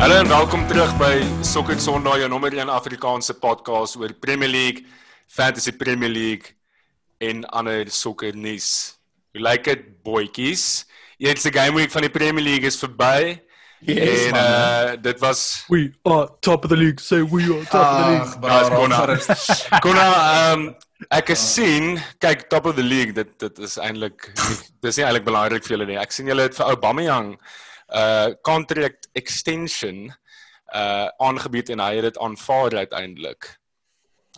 Hallo en welkom terug by Sokker Sondag, jou nommer 1 Afrikaanse podcast oor Premier League, Fantasy Premier League en ander sokkernuus. Hoe lyk dit, boetjies? Eerste game week van die Premier League is verby. Yes, en man, uh dit was We are top of the league. Say we are top of the league. Daar's bro, Konna. gerus. Konna ehm ek het sien, kyk top of the league, dit dit is eintlik dis nie eintlik belangrik vir julle nie. Ek sien julle het vir Aubameyang uh contract extension uh aangebied en hy het dit aanvaar uiteindelik.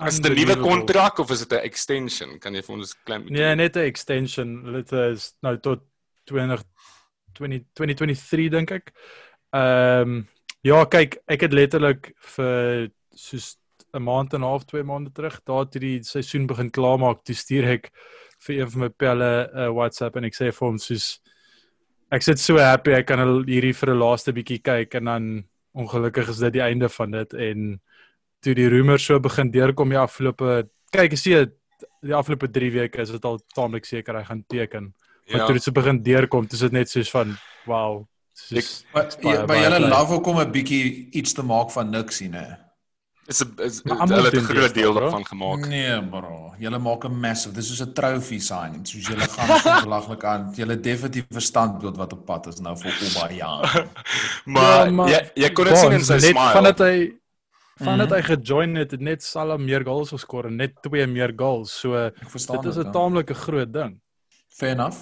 Is dit 'n nuwe kontrak of is dit 'n extension? Kan jy vir ons klein bietjie Nee, net 'n extension. Dit is nou tot 20 20 2023 dink ek. Ehm um, ja, kyk, ek het letterlik vir soos 'n maand en 'n half, 2 maande terug, daar toe die seisoen begin klaarmaak, toe stuur ek vir een van my pelle 'n uh, WhatsApp en ek sê vir hom soos ek sit so happy ek kan al hierdie vir 'n laaste bietjie kyk en dan ongelukkig is dit die einde van dit en toe die roemer so begin deurkom die afgelope kyk ek sien die afgelope 3 weke is dit al taamlik seker hy gaan teken. Maar Ja. toe dit so begin deurkom, dis dit net soos van wow. Soos, Maar is baie, jy- by julle love ook om 'n bietjie iets te maak van niks hier, né? Is 'n hulle het 'n groot deel daarvan gemaak. Nee, bro. Julle maak 'n massive. Dis soos 'n trophy signing. Soos julle gaan belaglik aan. Julle definitief verstandbeeld wat op pad is nou vir Obayang. Maar, Ja, maar jy jy kon dit sien in sy net smile. Vandat hy vandat Mhm. hy gejoin het, het net Salah meer goals geskor en net twee meer goals. So dit is dit, 'n ja. taamlike groot ding. Fair enough.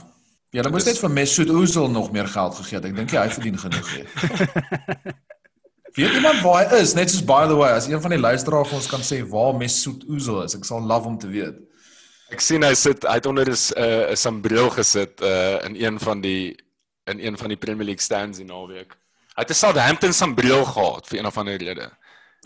Julle moes Dis- net vir Mesut Ozil nog meer geld gegee het. Ek dink hy verdien genoeg hier. Weet iemand waar hy is? Net soos by the way, as een van die luisteraars vir ons kan sê waar Mesut Ozil is, ek sal love om te weet. Ek sien hy sit hy het onder 'n s- 'n uh, sambreel gesit uh in een van die in een van die Premier League stands in naweek. Hy het 'n Southampton sambreel gehad vir een of ander rede.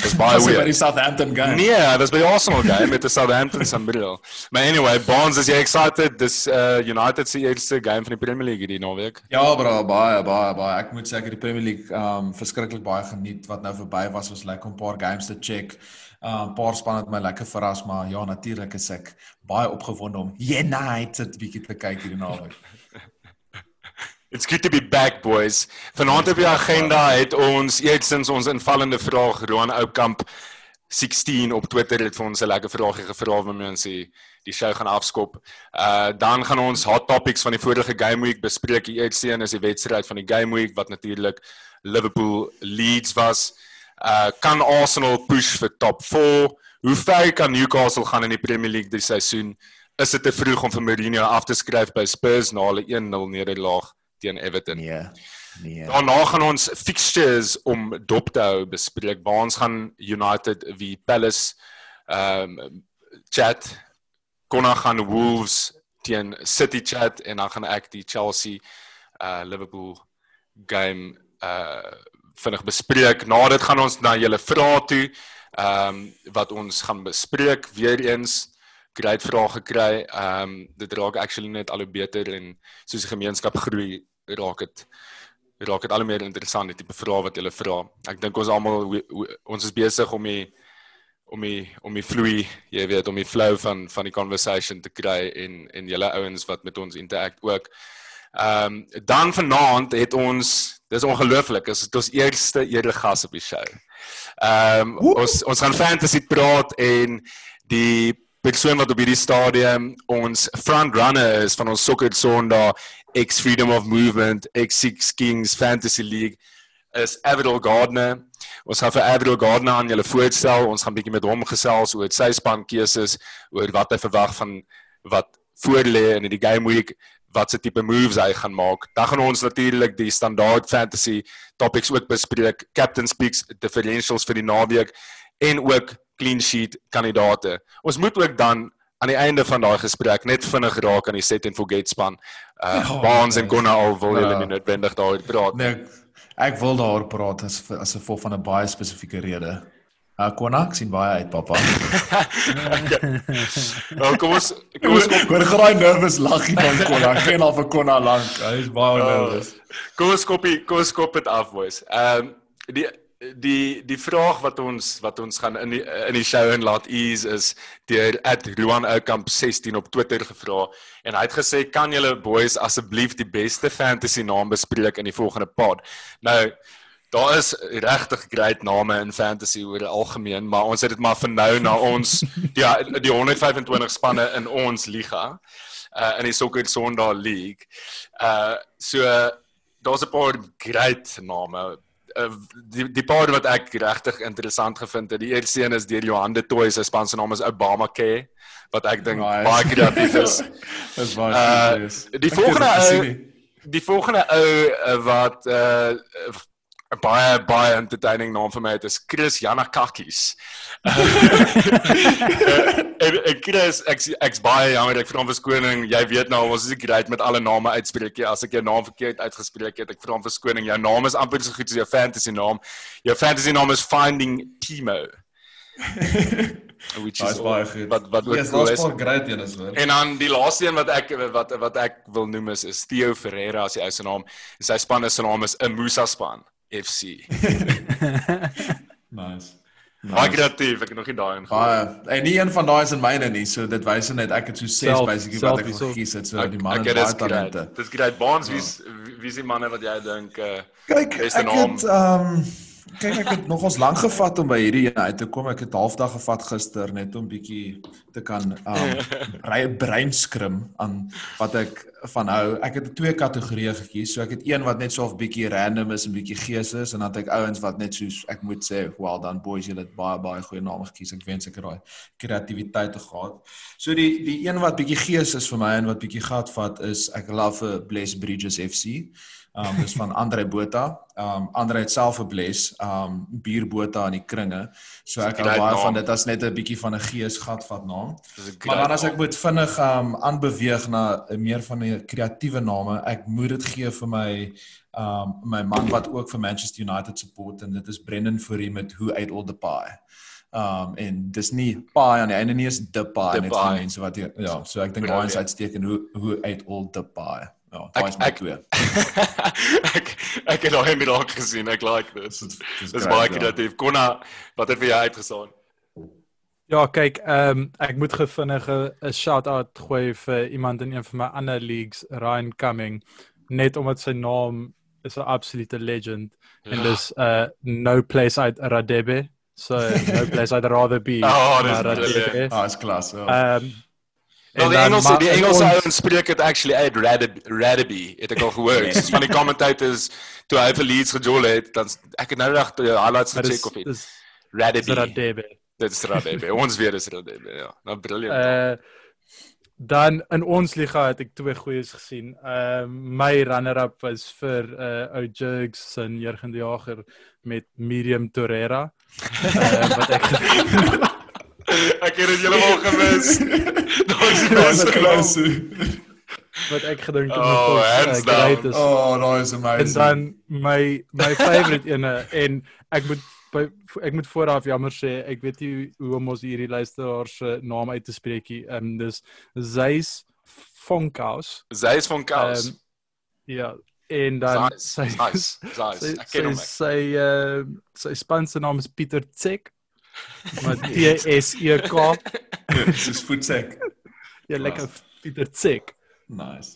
Dis baie by die weird. Southampton game? Nee, dis by die Arsenal game met 'n Southampton sambreel. Maar anyway, Bonds is jy excited? Dis uh United se eerste game van die Premier League hierdie naweek. Ja, bro, baie baie baie. Ek moet sê ek het die Premier League um verskriklik baie geniet wat nou verby was. Was lekker om 'n paar games te check. Um 'n paar spanne het my lekker verras, maar ja, natuurlik is ek baie opgewonde om United bietjie te kyk hierdie naweek. It's good to be back boys. Vanaand op die agenda het ons eerstens ons invallende vraag Roan Oukamp 16 op Twitter het vir ons 'n lekker vraagie gevra waarmee ons die die show gaan afskop. Uh dan gaan ons hot topics van die vorige game week bespreek. Die eerste een is die wedstryd van die game week wat natuurlik Liverpool Leeds was. Uh kan Arsenal push vir top 4? Hoe ver kan Newcastle gaan in die Premier League die seisoen? Is dit te vroeg om vir Mourinho af te skryf by Spurs na hulle 1-0 nederlaag teen Everton? Nee. Nee. Daarna gaan ons fixtures om dop te hou bespreek. Waar ons gaan United wie Palace ehm um, chat. Konna gaan Wolves teen City chat en dan gaan ek die Chelsea uh Liverpool game uh vinnig bespreek. Na dit gaan ons na julle vrae toe. Ehm um, wat ons gaan bespreek weer eens great vrae gekry. Ehm um, dit raak actually net al hoe beter en soos die gemeenskap groei raak dit raak dit al hoe meer interessant die tipe vrae wat julle vra. Ek dink ons almal ons is besig om die om die om die vloei, jy weet, om die flow van van die conversation te kry en en julle ouens wat met ons interact ook. Ehm um, dan vanaand het ons dis ongelooflik, is dit ons eerste eregas op die show. Ehm um, ons ons gaan fantasy praat en die persoon wat op hierdie stadium ons front runner is van ons Soccer Sondag X Freedom of Movement X6 Kings Fantasy League is Avidal Gardner. Ons gaan vir Avidal Gardner aan julle voorstel. Ons gaan bietjie met hom gesels oor sy span keuses, oor wat hy verwag van wat voorlê in die game week, wat se tipe moves hy gaan maak. Dan gaan ons natuurlik die standaard fantasy topics ook bespreek, captain speaks, differentials vir die naweek en ook clean sheet kandidate. Ons moet ook dan aan die einde van daai gesprek net vinnig raak aan die set and forget span. Uh Ja, Baans en ja. Konna al wil julle Ja. nie noodwendig daaroor praat. Nee, ek, wil daaroor praat as as 'n gevolg van 'n baie spesifieke rede. Uh Konna, ek sien baie uit, pappa. Nou kom ons kom ons Ek hoor graai nervus laggie van Konna. Ek ken al vir Konna lank. Hy is baie Oh. nervus. kom ons kopie kom ons kop dit af boys. Ehm die die die vraag wat ons wat ons gaan in die in die show en laat ease is deur @roanoukamp 16 op Twitter gevra en hy het gesê kan julle boys asseblief die beste fantasy naam bespreek in die volgende pod. Nou daar is regtig great name in fantasy oor die algemeen, maar ons het dit maar vir nou na ons ja, die 125 spanne in ons liga uh in die Soccer Sondag League. Uh so daar's 'n paar great name. Uh, die die paar wat ek regtig interessant gevind het. Die eerste een is deur Johan de Toey se span se naam is Obama Care wat ek dink Nice. baie kreatief is. Dis baie Uh, goed. die volgende ou die volgende ou uh, wat uh 'n baie baie entertaining naam vir my het is Chris Janakakis. en en Chris ek ek's baie jammer ek vra om verskoning. Jy weet nou ons is nie great met alle name uitspreek nie. As ek jou naam verkeerd uitgespreek het, ek vra om verskoning. Jou naam is amper so goed as jou fantasy naam. Jou fantasy naam is Finding Timo. Which Dis baie goed. Wat wat ook Yes, cool is. great een is hoor. En dan die laaste een wat ek wat wat ek wil noem is, is Theo Ferreira as die ou se naam. Sy span se naam is Amusa span FC. Nice. Baie kreatief, ek het nog nie daai ingegaan. Baie. En nie een van daai is in myne nie, so dit wys net ek het so 6 Self- basically wat ek gekies het, so Ek die ek manne het het baie dit great. talente. Dis great. Baans wie's wie's die manne wat jy dink uh Kyk, Beste ek naam. het ehm kyk ek het nogals lank gevat om by hierdie uit te kom. Ek het halfdag gevat gister net om bietjie te kan ehm um, breinskrim aan wat ek van hou. Ek het twee kategorieë gekies. So ek het een wat net so 'n bietjie random is en bietjie gees is en dan het ek ouens wat net soos ek moet sê, well done boys, julle het baie baie goeie name gekies. Ek wens ek het daai kreatiwiteit te gehad. So die die een wat bietjie gees is vir my en wat bietjie gat vat is ek love vir Bless Bridges FC. Um dis van Andre Botha. Um Andre het self 'n bles, um bierbota in die kringe. So ek hou baie van dit as net 'n bietjie van 'n geesgat vat naam. Maar dan as ek moet vinnig um aanbeweeg na 'n meer van 'n kreatiewe name, ek moet dit gee vir my um my man wat ook vir Manchester United support en dit is Brendan Fourie met Who Ate All the Pie. Um en dis nie pie aan die einde nie is the pie The net pie. vir mense wat hier, ja, so ek dink daai is uitstekend Who Who Ate All the Pie. Ja, daai is my ek- twee. ek ek het daai raak gesien. Ek like dit. Dis baie kreatief. Konna, wat het vir jou uitgestaan? Ja, kyk, ehm um, ek moet gefvinnig 'n shout-out gooi vir iemand in een van my ander leagues, Ryan Cumming, net omdat sy naam is 'n absolute legend en Ja. dis uh no place I'd Radebe. So no place I'd rather be. Oh, dis Radebe. Ah, is klas. Ja. Ehm Wel en die maar die Engelse ouens spreek dit actually uit Radaby, Radaby het ek al gehoor. Soos van die commentators toe hy vir Leeds gejol het, dan ek het nou reg die highlights maar dis- gecheck of iets. dis Radaby. Radebe. Dit is Radaby. Ons weet dis Radaby, ja. Nou brilliant. Uh dan in ons liga het ek twee goeies gesien. Ehm uh, my runner-up was vir uh ou Jugs se jeugende jager met Miriam Torreira. Uh, wat ek ek het dit heeltemal gemis. Daar's die beste naam. wat ek gedink het Oh, was, hands uh, great down. is. Oh, daai is En amazing. dan my my favorite ene en ek moet by, ek moet vooraf jammer sê ek weet nie hoe om ons hierdie luisteraars se naam uit te spreek nie. Ehm um, dis Zeis Fonkhaus. Sy is van Kous. Ehm, Ja, en dan Nice. Nice. Nice. sy Ek ken hom. sy sy, uh, sy span se naam is Pieter Tsek. Maar T S E K. Dis voetsek. Ja, lekker Pieter Tsek. Nice.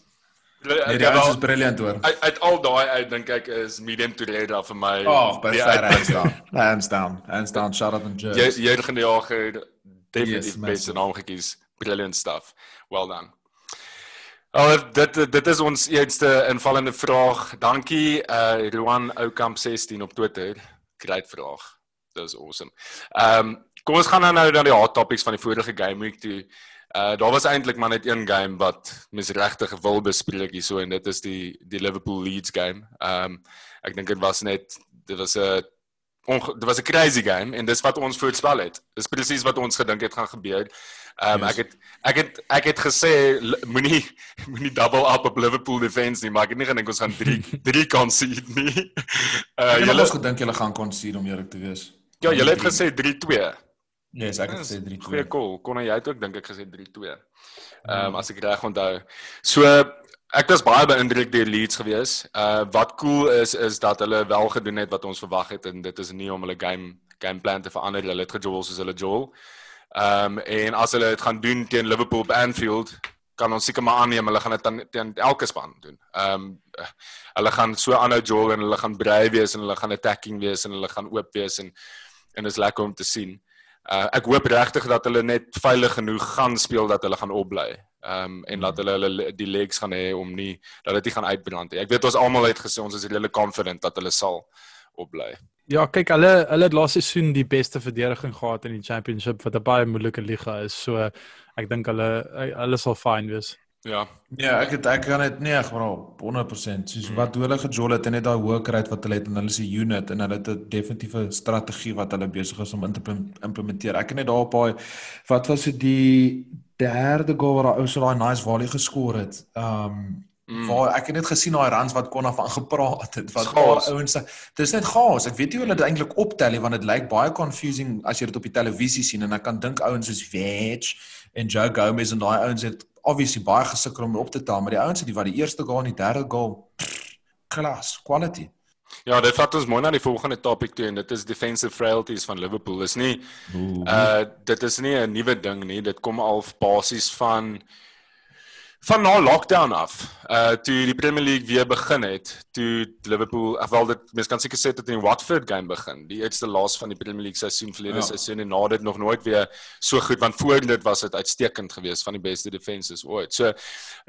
Nee, het ouens al- is briljant hoor. uit, uit al daai uit dink ek is Medium Torreira vir my. Oh, by uit- hands down. Hands down. Hands down. Shout out and Jy jerks. jy het gejaag definitief Yes, beste naam gekies. Brilliant stuff. Well done. Oh, dit dit is ons eerste invallende vraag. Dankie uh Roan Oukamp 16 op Twitter. Great vraag. Dis awesome. Ehm um, kom ons gaan nou nou na die hot topics van die vorige game week toe. Uh daar was eintlik maar net een game wat mens regtig wil bespreek hierso en dit is die die Liverpool Leeds game. Ehm um, ek dink dit was net dit was 'n dit was 'n crazy game en dis wat ons voorspel het. Dis presies wat ons gedink het gaan gebeur. Ehm um, Yes. ek het ek het ek het gesê moenie moenie double up op Liverpool defense nie, maar ek het nie gedink ons gaan 3 3 concede nie. Uh Ek het ons gedink julle gaan concede om eerlik te wees. Ja, julle het gesê 3-2. Yes, ek het gesê 3-2. Goeie call. Kon jy het ook dink ek gesê 3-2. Ehm um, as ek reg onthou. So ek was baie beïndruk deur Leeds gewees. Uh wat cool is is dat hulle wel gedoen het wat ons verwag het en dit is nie om hulle game game plan te verander. Hulle het gejol soos hulle jol. Ehm um, en as hulle dit gaan doen teen Liverpool op Anfield, kan ons seker maar aanneem hulle gaan dit dan teen elke span doen. Ehm um, hulle gaan so aanhou jol en hulle gaan brei wees en hulle gaan attacking wees en hulle gaan oop wees en en dit is lekker om te sien. Uh ek hoop regtig dat hulle net veilig genoeg gaan speel dat hulle gaan opbly. Ehm um, en dat hulle hulle die legs gaan hê om nie dat dit nie gaan uitbrand nie. Ek weet ons almal het gesê ons is redelik confident dat hulle sal opbly. Ja, kyk, hulle hulle het laas seisoen die beste verdediging gehad in die championship wat 'n baie moeilike liga is. So ek dink hulle hulle sal fine wees. Ja. Ja, ek het ek kan dit nee, bro, 100%. Soos mm. wat hulle gejol het en net daai hoë rate wat hulle het en hulle 'n unit en hulle het 'n definitiewe strategie wat hulle besig is om in te implementeer. Ek het net daar op daai wat was dit die derde goal wat daai ou so daai nice volley geskor het. Um Mm. Waar ek het net gesien daai runs wat kon af aangepraat het wat al ouens dis net gaas ek weet nie hoe hulle dit eintlik optel nie want dit lyk baie confusing as jy dit op die televisie sien en ek kan dink ouens soos Veg en Joe Gomez en daai ouens het obviously baie gesukkel om op te tel maar die ouens het die wat die eerste goal en die derde goal klas quality Ja, dit vat ons mooi na die volgende topik toe en dit is defensive frailties van Liverpool. Is nie Ooh. uh dit is nie 'n nuwe ding nie. Dit kom al basies van van na lockdown af, uh toe die Premier League weer begin het, toe Liverpool, wel dit mens kan seker sê dit in die Watford game begin, die eerste laas van die Premier League seisoen verlede ja. seisoen en na dit nog nooit weer so goed want voor dit was dit uitstekend geweest van die beste defenses ooit. So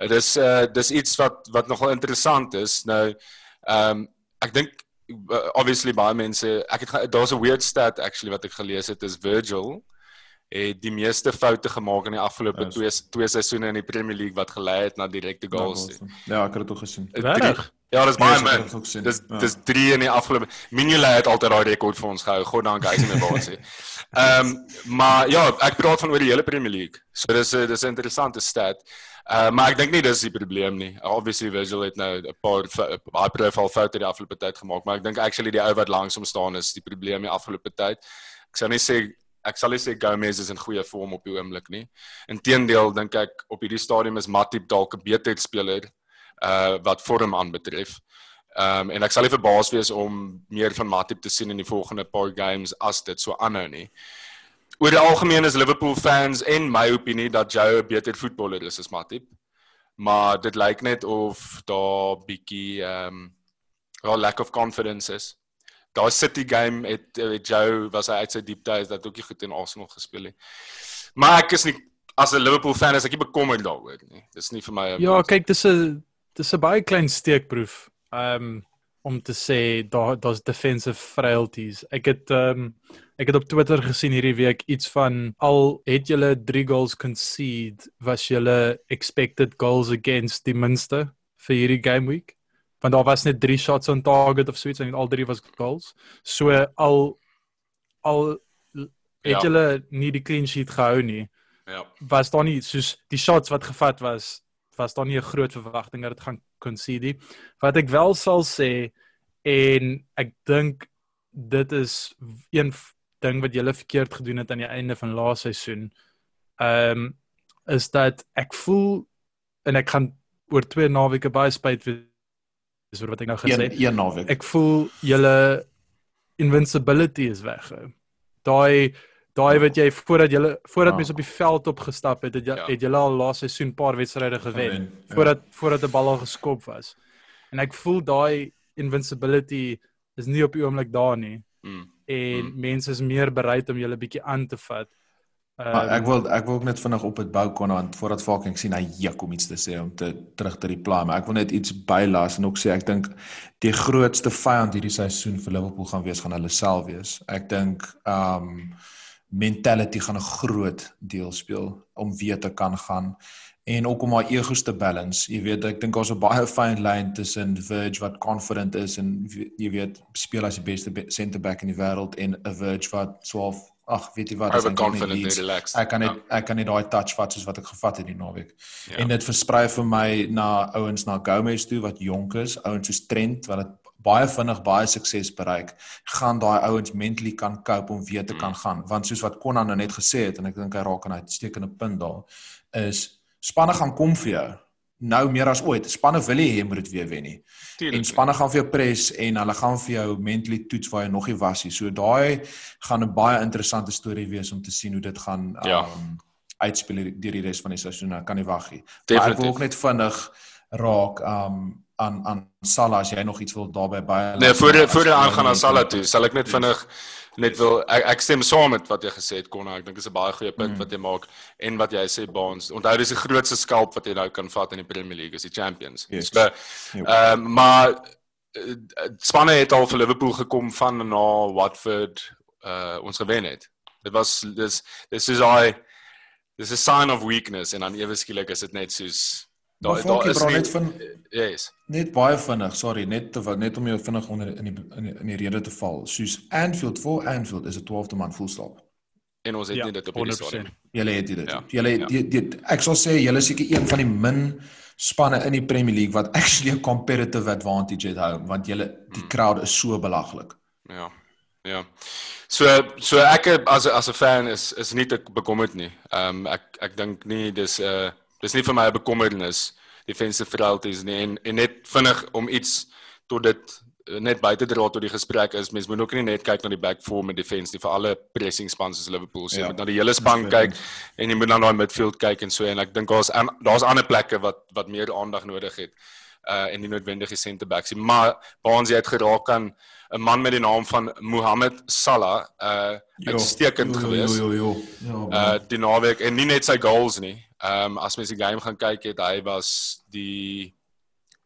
dis uh dis iets wat wat nogal interessant is. Nou ehm um, ek dink uh, obviously baie mense ek het daar's 'n weird stat actually wat ek gelees het is Virgil het die meeste foute gemaak in die afgelope yes. twee twee seisoene in die Premier League wat gelei het na direkte ja, goals. Ja, ek het dit ook gesien. Reg? Ja, dis baie min. Dis ja. dis 3 in die afgelope Minula het altyd daai rekord vir ons gehou. God dank hy is my baas. Ehm maar ja, ek praat van oor die hele Premier League. So dis dis 'n interessante stat. Uh, maar ek dink nie dis die probleem nie. Obviously Visual het nou 'n paar baie profile foute die afgelope tyd gemaak, maar ek dink actually die ou wat langs hom staan is die probleem die afgelope tyd. Ek sou net sê ek sal nie sê Gomez is in goeie vorm op die oomblik nie. Inteendeel dink ek op hierdie stadium is Matip dalk 'n beter speler uh wat vorm aanbetref. Ehm um, en ek sal nie verbaas wees om meer van Matip te sien in die volgende paar games as dit so aanhou nie. Oor die algemeen is Liverpool fans en my opinie dat Joe 'n beter voetballer is as Matip. Maar dit lyk net of daar bietjie ehm um, wel lack of confidence is daai City game het, het Joe was hy uit sy deep days dat ook nie goed in Arsenal gespeel het. Maar ek is nie as 'n Liverpool fan is ek nie bekommerd daaroor nie. Dis nie vir my Ja, kyk, dis 'n dis 'n baie klein steekproef. Um om te sê daar daar's defensive frailties. Ek het um ek het op Twitter gesien hierdie week iets van al het julle 3 goals concede, was julle expected goals against die minste vir hierdie game week want daar was net 3 shots on target of so iets en al drie was goals. So al al het ja. hulle nie die clean sheet gehou nie. Ja. Was daar nie soos die shots wat gevat was was daar nie 'n groot verwagting dat dit gaan concede. Wat ek wel sal sê en ek dink dit is een ding wat julle verkeerd gedoen het aan die einde van laaste seisoen. Ehm um, is dat ek voel en ek gaan oor twee naweke baie spyt wees dis wat ek nou gesê het. Een, naweek. Ek voel julle invincibility is weg. Daai daai wat jy voordat jy voordat ja. mense op die veld opgestap het, het jy ja. het julle al laaste seisoen paar wedstryde gewen ja. voordat voordat 'n bal al geskop was. En ek voel daai invincibility is nie op die oomblik daar nie. Mm. En mm. mense is meer bereid om julle bietjie aan te vat. Um, ek wil ek wil ook net vinnig op dit bou kon aan voordat Falking sien hy juk om iets te sê om te terug te reply maar ek wil net iets bylas en ook sê ek dink die grootste vyand hierdie seisoen vir Liverpool gaan wees gaan hulle self wees. Ek dink um mentality gaan 'n groot deel speel om weer te kan gaan en ook om haar egos te balance. Jy weet ek dink daar's 'n baie fine line tussen Verge wat confident is en jy weet speel as die beste center back in die wêreld en 'n Verge wat 12 ag weet jy wat as ek net relax. Ek kan net ja. ek kan net daai touch vat soos wat ek gevat het die naweek. Ja. En dit versprei vir my na ouens na Gomez toe wat jonk is, ouens soos Trent wat dit baie vinnig baie sukses bereik, gaan daai ouens mentally kan cope om weer te kan mm. gaan want soos wat Konan nou net gesê het en ek dink hy raak aan 'n uitstekende punt daar is spanne gaan kom vir jou nou meer as ooit. Spanne wil hê jy moet dit weer wen nie. Tuurlijk, en spanne gaan vir jou pres en hulle gaan vir jou mentally toets waar jy nog nie was nie. So daai gaan 'n baie interessante storie wees om te sien hoe dit gaan ja. um uitspeel deur die res van die seisoen. Ek kan nie wag nie. Maar ek wil ook net vinnig raak um aan aan Salah as jy nog iets wil daarbey by. Nee, voor voor jy aangaan aan Salah toe, sal ek net vinnig net wil ek, ek stem saam met wat jy gesê het Konna. Ek dink dit is 'n baie goeie punt mm. wat jy maak en wat jy sê Baans. Onthou dis die grootste skalp wat jy nou kan vat in die Premier League is die Champions. Yes. So, ehm uh, maar uh, spanne het al vir Liverpool gekom van na Watford uh ons gewen het. Dit was dis dis is I dis 'n sign of weakness en dan ewe skielik is dit net soos daar daar is nie, net van yes. net baie vinnig, sorry, net te, net om jou vinnig onder in die in die, in die rede te val. Soos Anfield voor Anfield is 'n 12de man volstap. En ons het ja, nie dit op die stadium. Julle het dit. Ja. Julle het ja. dit ek sal sê julle is seker een van die min spanne in die Premier League wat actually 'n competitive advantage het hou want julle die hmm. crowd is so belaglik. Ja. Ja. So so ek as as 'n fan is is nie te bekommerd nie. Ehm um, ek ek dink nie dis 'n uh, dis nie vir my 'n bekommernis defensive frailties nie en, en net vinnig om iets tot dit eh, net buite te dra tot die gesprek is mens moet ook nie net kyk na die back four met defense nie vir alle pressing spans soos Liverpool sê ja, met na die hele span kyk en jy moet na daai midfield kyk en so en ek dink daar's daar's ander plekke wat wat meer aandag nodig het uh en nie noodwendig die center backs nie maar Baans jy het geraak aan 'n man met die naam van Mohamed Salah uh uitstekend geweest. Jo jo jo. Ja, uh die naweek en nie net sy goals nie. Ehm um, as mens die game gaan kyk het hy was die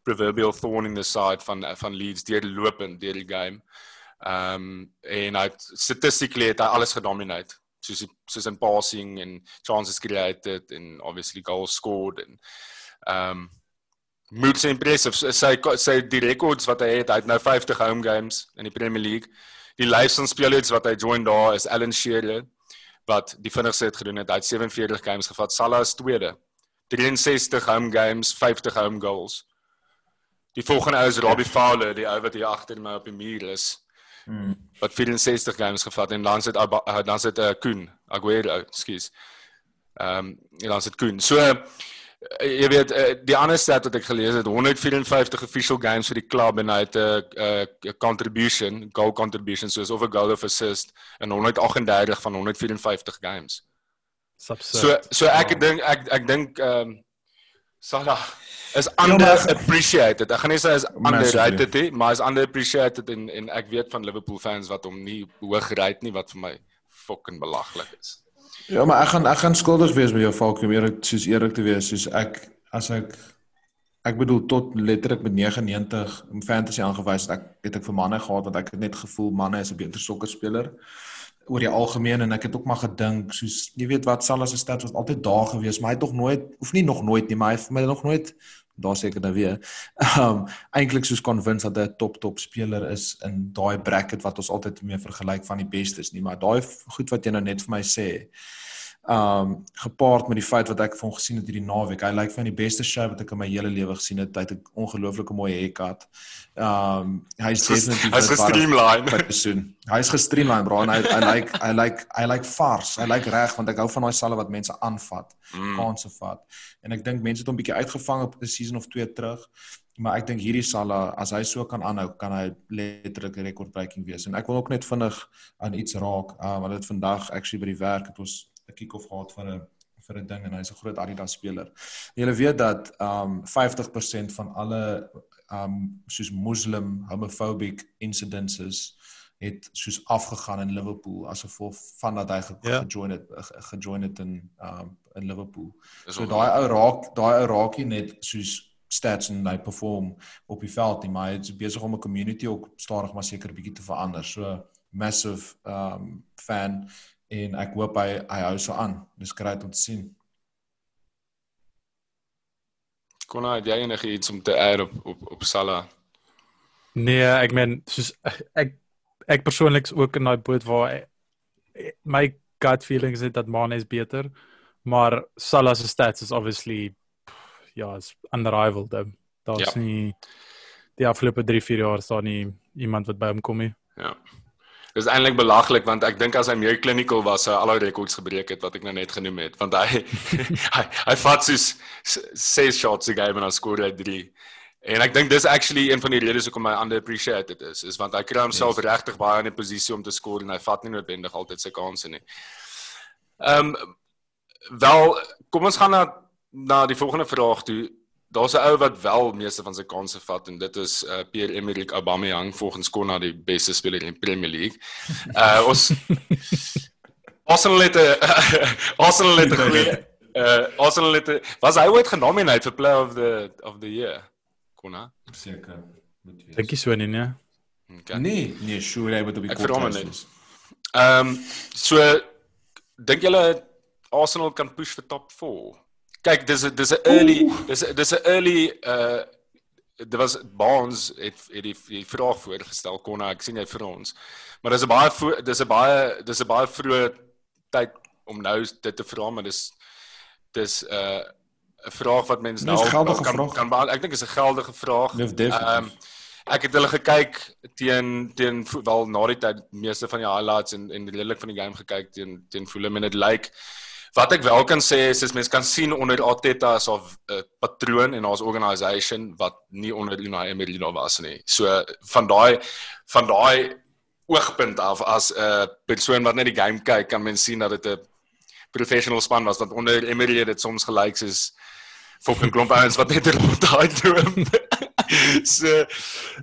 proverbial thorn in the side van van Leeds deur lopend deur die game. Ehm um, en hy statistically het hy alles gedominate soos soos in passing en chances created en obviously goals scored en ehm um, moet sy impressive sy sy die records wat hy het hy het nou 50 home games in die Premier League. Die laaste spelers wat hy join daar is Alan Shearer wat die vinnigste het gedoen het. Hy het 47 games gevat. Salah is tweede. 63 home games, 50 home goals. Die volgende ou is Robbie Fowler, die ou wat hier agter my op die muur is. Hmm. Wat 64 games gevat en dan sit uh, dan sit 'n uh, Koen, Aguero, skus. Ehm um, dan sit Koen. So uh, Eh, jy weet uh, die ander stat wat ek gelees het 154 official games vir die klub en hy het 'n uh, contribution goal contribution soos of 'n goal of assist en 138 van 154 games. So so ek wow. dink ek ek dink ehm um, Salah is ja, under ja, appreciated. Ek gaan nie sê is underrated nie, maar is under appreciated en en ek weet van Liverpool fans wat hom nie hoog rate nie wat vir my fucking belaglik is. Ja, maar ek gaan ek gaan skuldig wees met jou Falkie, meer soos eerlik te wees, soos ek as ek ek bedoel tot letterlik met 99 om fantasy aangewys het ek het ek vir manne gehad want ek het net gevoel manne is 'n beter sokkerspeler oor die algemeen en ek het ook maar gedink soos jy weet wat sal as 'n stats was altyd daar gewees maar hy het tog nooit hoef nie nog nooit nie maar hy het vir my nog nooit daar seker nou weer. Ehm um, eintlik soos convinced dat hy 'n top top speler is in daai bracket wat ons altyd mee vergelyk van die bestes nie, maar daai goed wat jy nou net vir my sê um gepaard met die feit wat ek van hom gesien het hierdie naweek. Hy lyk like van die beste show wat ek in my hele lewe gesien het. Hy het 'n ongelooflike mooi haircut. Um hy's definitief hy's gestreamline. Hy's gestreamline bro en hy hy lyk hy lyk hy lyk vars. Hy lyk reg want ek hou van daai salle wat mense aanvat, mm. kanse vat. En ek dink mense het hom bietjie uitgevang op 'n season of 2 terug. Maar ek dink hierdie salle as hy so kan aanhou, kan hy letterlik 'n rekordbreking wees. En ek wil ook net vinnig aan iets raak. Uh want dit vandag actually by die werk het ons 'n kick-off gehad vir 'n vir 'n ding en hy's 'n groot Adidas speler. Jy weet dat um 50% van alle um soos muslim homophobic incidences het soos afgegaan in Liverpool as gevolg van dat hy ge ja. gejoin het gejoin het in um in Liverpool. So daai ou raak daai ou raakie net soos stats en hy perform op die veld nie, maar hy is besig om 'n community ook stadig maar seker bietjie te verander. So massive um fan en ek hoop hy hy hou so aan. Dis great om te sien. Kon hy jy enige iets om te add op op op Salah? Nee, ek meen soos ek ek persoonlik ook in daai boot waar my gut feeling is dat Mane is beter, maar Salah se stats is obviously ja, is unrivaled. Daar's ja. nie die afgelope 3, 4 jaar staan nie iemand wat by hom kom nie. Ja dis eintlik belaglik want ek dink as hy meer clinical was sou al die rekords gebreek het wat ek nou net genoem het want hy hy, hy vat soos ses shots a game en hy skoor hy 3 en ek dink dis actually een van die redes hoekom hy underappreciated is is want hy kry homself yes. regtig baie in 'n posisie om te skoor en hy vat nie noodwendig altyd sy kansse nie. Ehm um, wel kom ons gaan na na die volgende vraag toe. Daar's 'n ou wat wel meeste van sy kansse vat en dit is uh, Pierre-Emerick Aubameyang volgens Konna die beste speler in die Premier League. Uh ons Arsenal het 'n Arsenal het 'n goeie uh Arsenal het was hy ooit genomineer vir player of the of the year? Konna? Seker. Dink jy so nie, nee? Okay. Nee, nee, sure, hy moet op die hom wees. Ehm um, so dink julle Arsenal kan push vir top 4? Kyk, dis 'n dis 'n early dis 'n dis 'n early uh dit was Barnes het het die, die vraag voorgestel kon ek sien jy vir ons. Maar dis 'n baie dis 'n baie dis 'n baie vroeë tyd om nou dit te vra, maar dis dis 'n uh, 'n vraag wat mense nou kan vraag. kan beant- ek dink is 'n geldige vraag. Ehm, ek het hulle gekyk teen teen wel na die tyd meeste van die highlights en en redelik van die game gekyk teen teen Fulham en dit lyk wat ek wel kan sê is, is mense kan sien onder Arteta as 'n uh, patroon en ons organisation wat nie onder Unai Emery nou was nie. So van daai van daai oogpunt af as 'n uh, persoon wat net die game kyk, kan mens sien dat dit 'n professional span was dat onder Emery het dit soms gelyk soos fucking klomp ouens wat net rond daai droom. so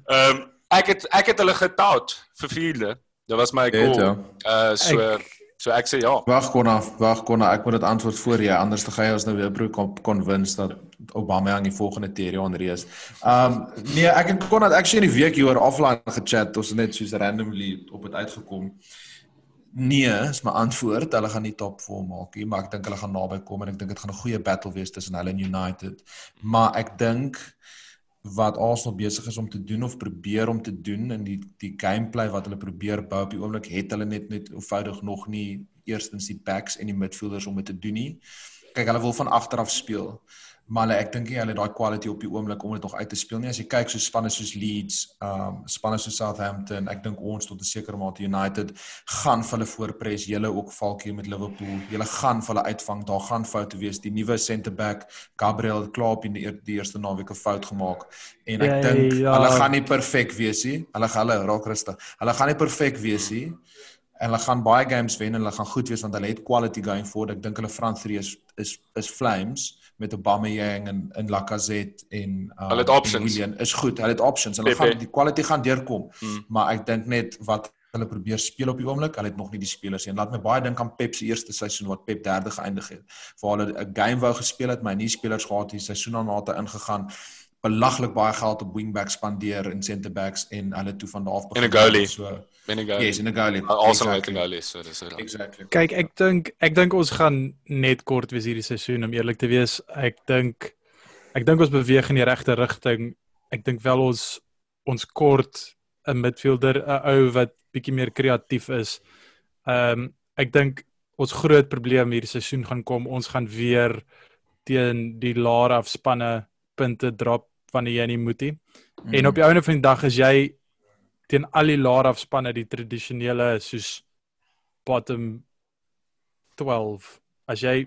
ehm um, ek het ek het hulle getout vir vierde. Dit was my goal. ja. Uh so so ek sê ja. Wag Konna, wag Konna, ek moet dit antwoord voor jy anders te jy ons nou weer broek kon convince dat Obama aan die volgende Thierry Henry is. Um nee, ek en Konna het actually in die week hieroor offline gechat, ons het net soos randomly op dit uitgekom. Nee, is my antwoord. Hulle gaan nie top 4 maak nie, maar ek dink hulle gaan naby kom en ek dink dit gaan 'n goeie battle wees tussen hulle en United. Maar ek dink wat Arsenal besig is om te doen of probeer om te doen in die die gameplay wat hulle probeer bou op die oomblik het hulle net net eenvoudig nog nie eerstens die backs en die midfielders om dit te doen nie. Kyk, hulle wil van agter af speel. Maar hulle ek dink nie hulle het daai quality op die oomblik om dit nog uit te speel nie. As jy kyk so spanne soos Leeds, um spanne soos Southampton, ek dink ons tot 'n sekere mate United gaan vir hulle voorpres. Julle ook valkie met Liverpool. Julle gaan vir hulle uitvang. Daar gaan foute wees. Die nuwe centre back Gabriel het klaar op in die, die eerste naweek 'n fout gemaak. En ek Ja, dink ja. hulle gaan nie perfek wees nie. Hulle gaan hulle raak rustig. Hulle gaan nie perfek wees nie. En hulle gaan baie games wen en hulle gaan goed wees want hulle het quality going forward. Ek dink hulle front three is is is flames met Aubameyang en en Lacazette en uh, Hulle het options. Willian. Is goed. Hulle het options. Hulle Pepe. gaan die quality gaan deurkom. Hmm. Maar ek dink net wat hulle probeer speel op die oomblik, hulle het nog nie die spelers nie. En laat my baie dink aan Pep se eerste seisoen wat Pep derde geëindig het. Waar hulle 'n game wou gespeel het, maar nie spelers gehad het, seisoen aan mate ingegaan belaglik baie geld op wingbacks spandeer en center backs en hulle toe van daar af En 'n goalie. So Ben ik gaan. yes, goalie. Arsenal het Exactly. 'n goalie, so dis reg. Exactly. Kyk, ek dink ek dink ons gaan net kort wees hierdie seisoen om eerlik te wees. Ek dink ek dink ons beweeg in die regte rigting. Ek dink wel ons ons kort 'n midfielder, 'n ou wat bietjie meer kreatief is. Ehm um, ek dink ons groot probleem hierdie seisoen gaan kom. Ons gaan weer teen die laer afspanne punte drop wanneer jy nie moet nie. Mm. En op die einde van die dag is jy teen al die laer afspanne die tradisionele soos bottom 12. As jy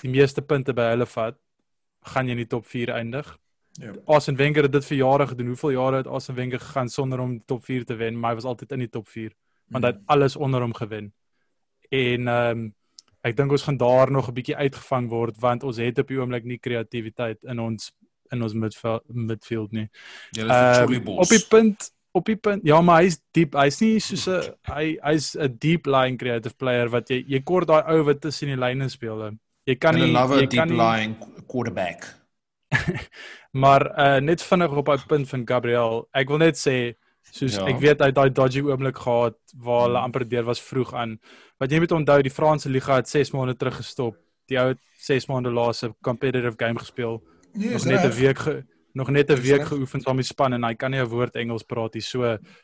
die meeste punte by hulle vat, gaan jy in die top 4 eindig. Ja. Arsene Wenger het dit vir jare gedoen. Hoeveel jare het Arsene Wenger gegaan sonder om top 4 te wen, maar hy was altyd in die top 4 want hy het alles onder hom gewen. En ehm um, ek dink ons gaan daar nog 'n bietjie uitgevang word want ons het op die oomblik nie kreatiwiteit in ons in ons midfield, midfield nie. Ehm, Boss. op die punt op die punt ja maar hy's diep hy's nie soos 'n hy hy's 'n deep lying creative player wat jy jy kort daai ou wat tussen die lyne speel. hè. Jy kan nie jy a kan deep nie lying quarterback. maar uh, net vinnig op daai punt van Gabriel. Ek wil net sê soos Ja. ek weet hy het daai dodgy oomblik gehad waar hulle amper deur was vroeg aan. Wat jy moet onthou die Franse liga het 6 maande terug gestop. Die ou het 6 maande laaste competitive game gespeel. Nee, nog is net 'n week ge, nog net 'n week geoefen saam met die span en hy kan nie 'n woord Engels praat nie. So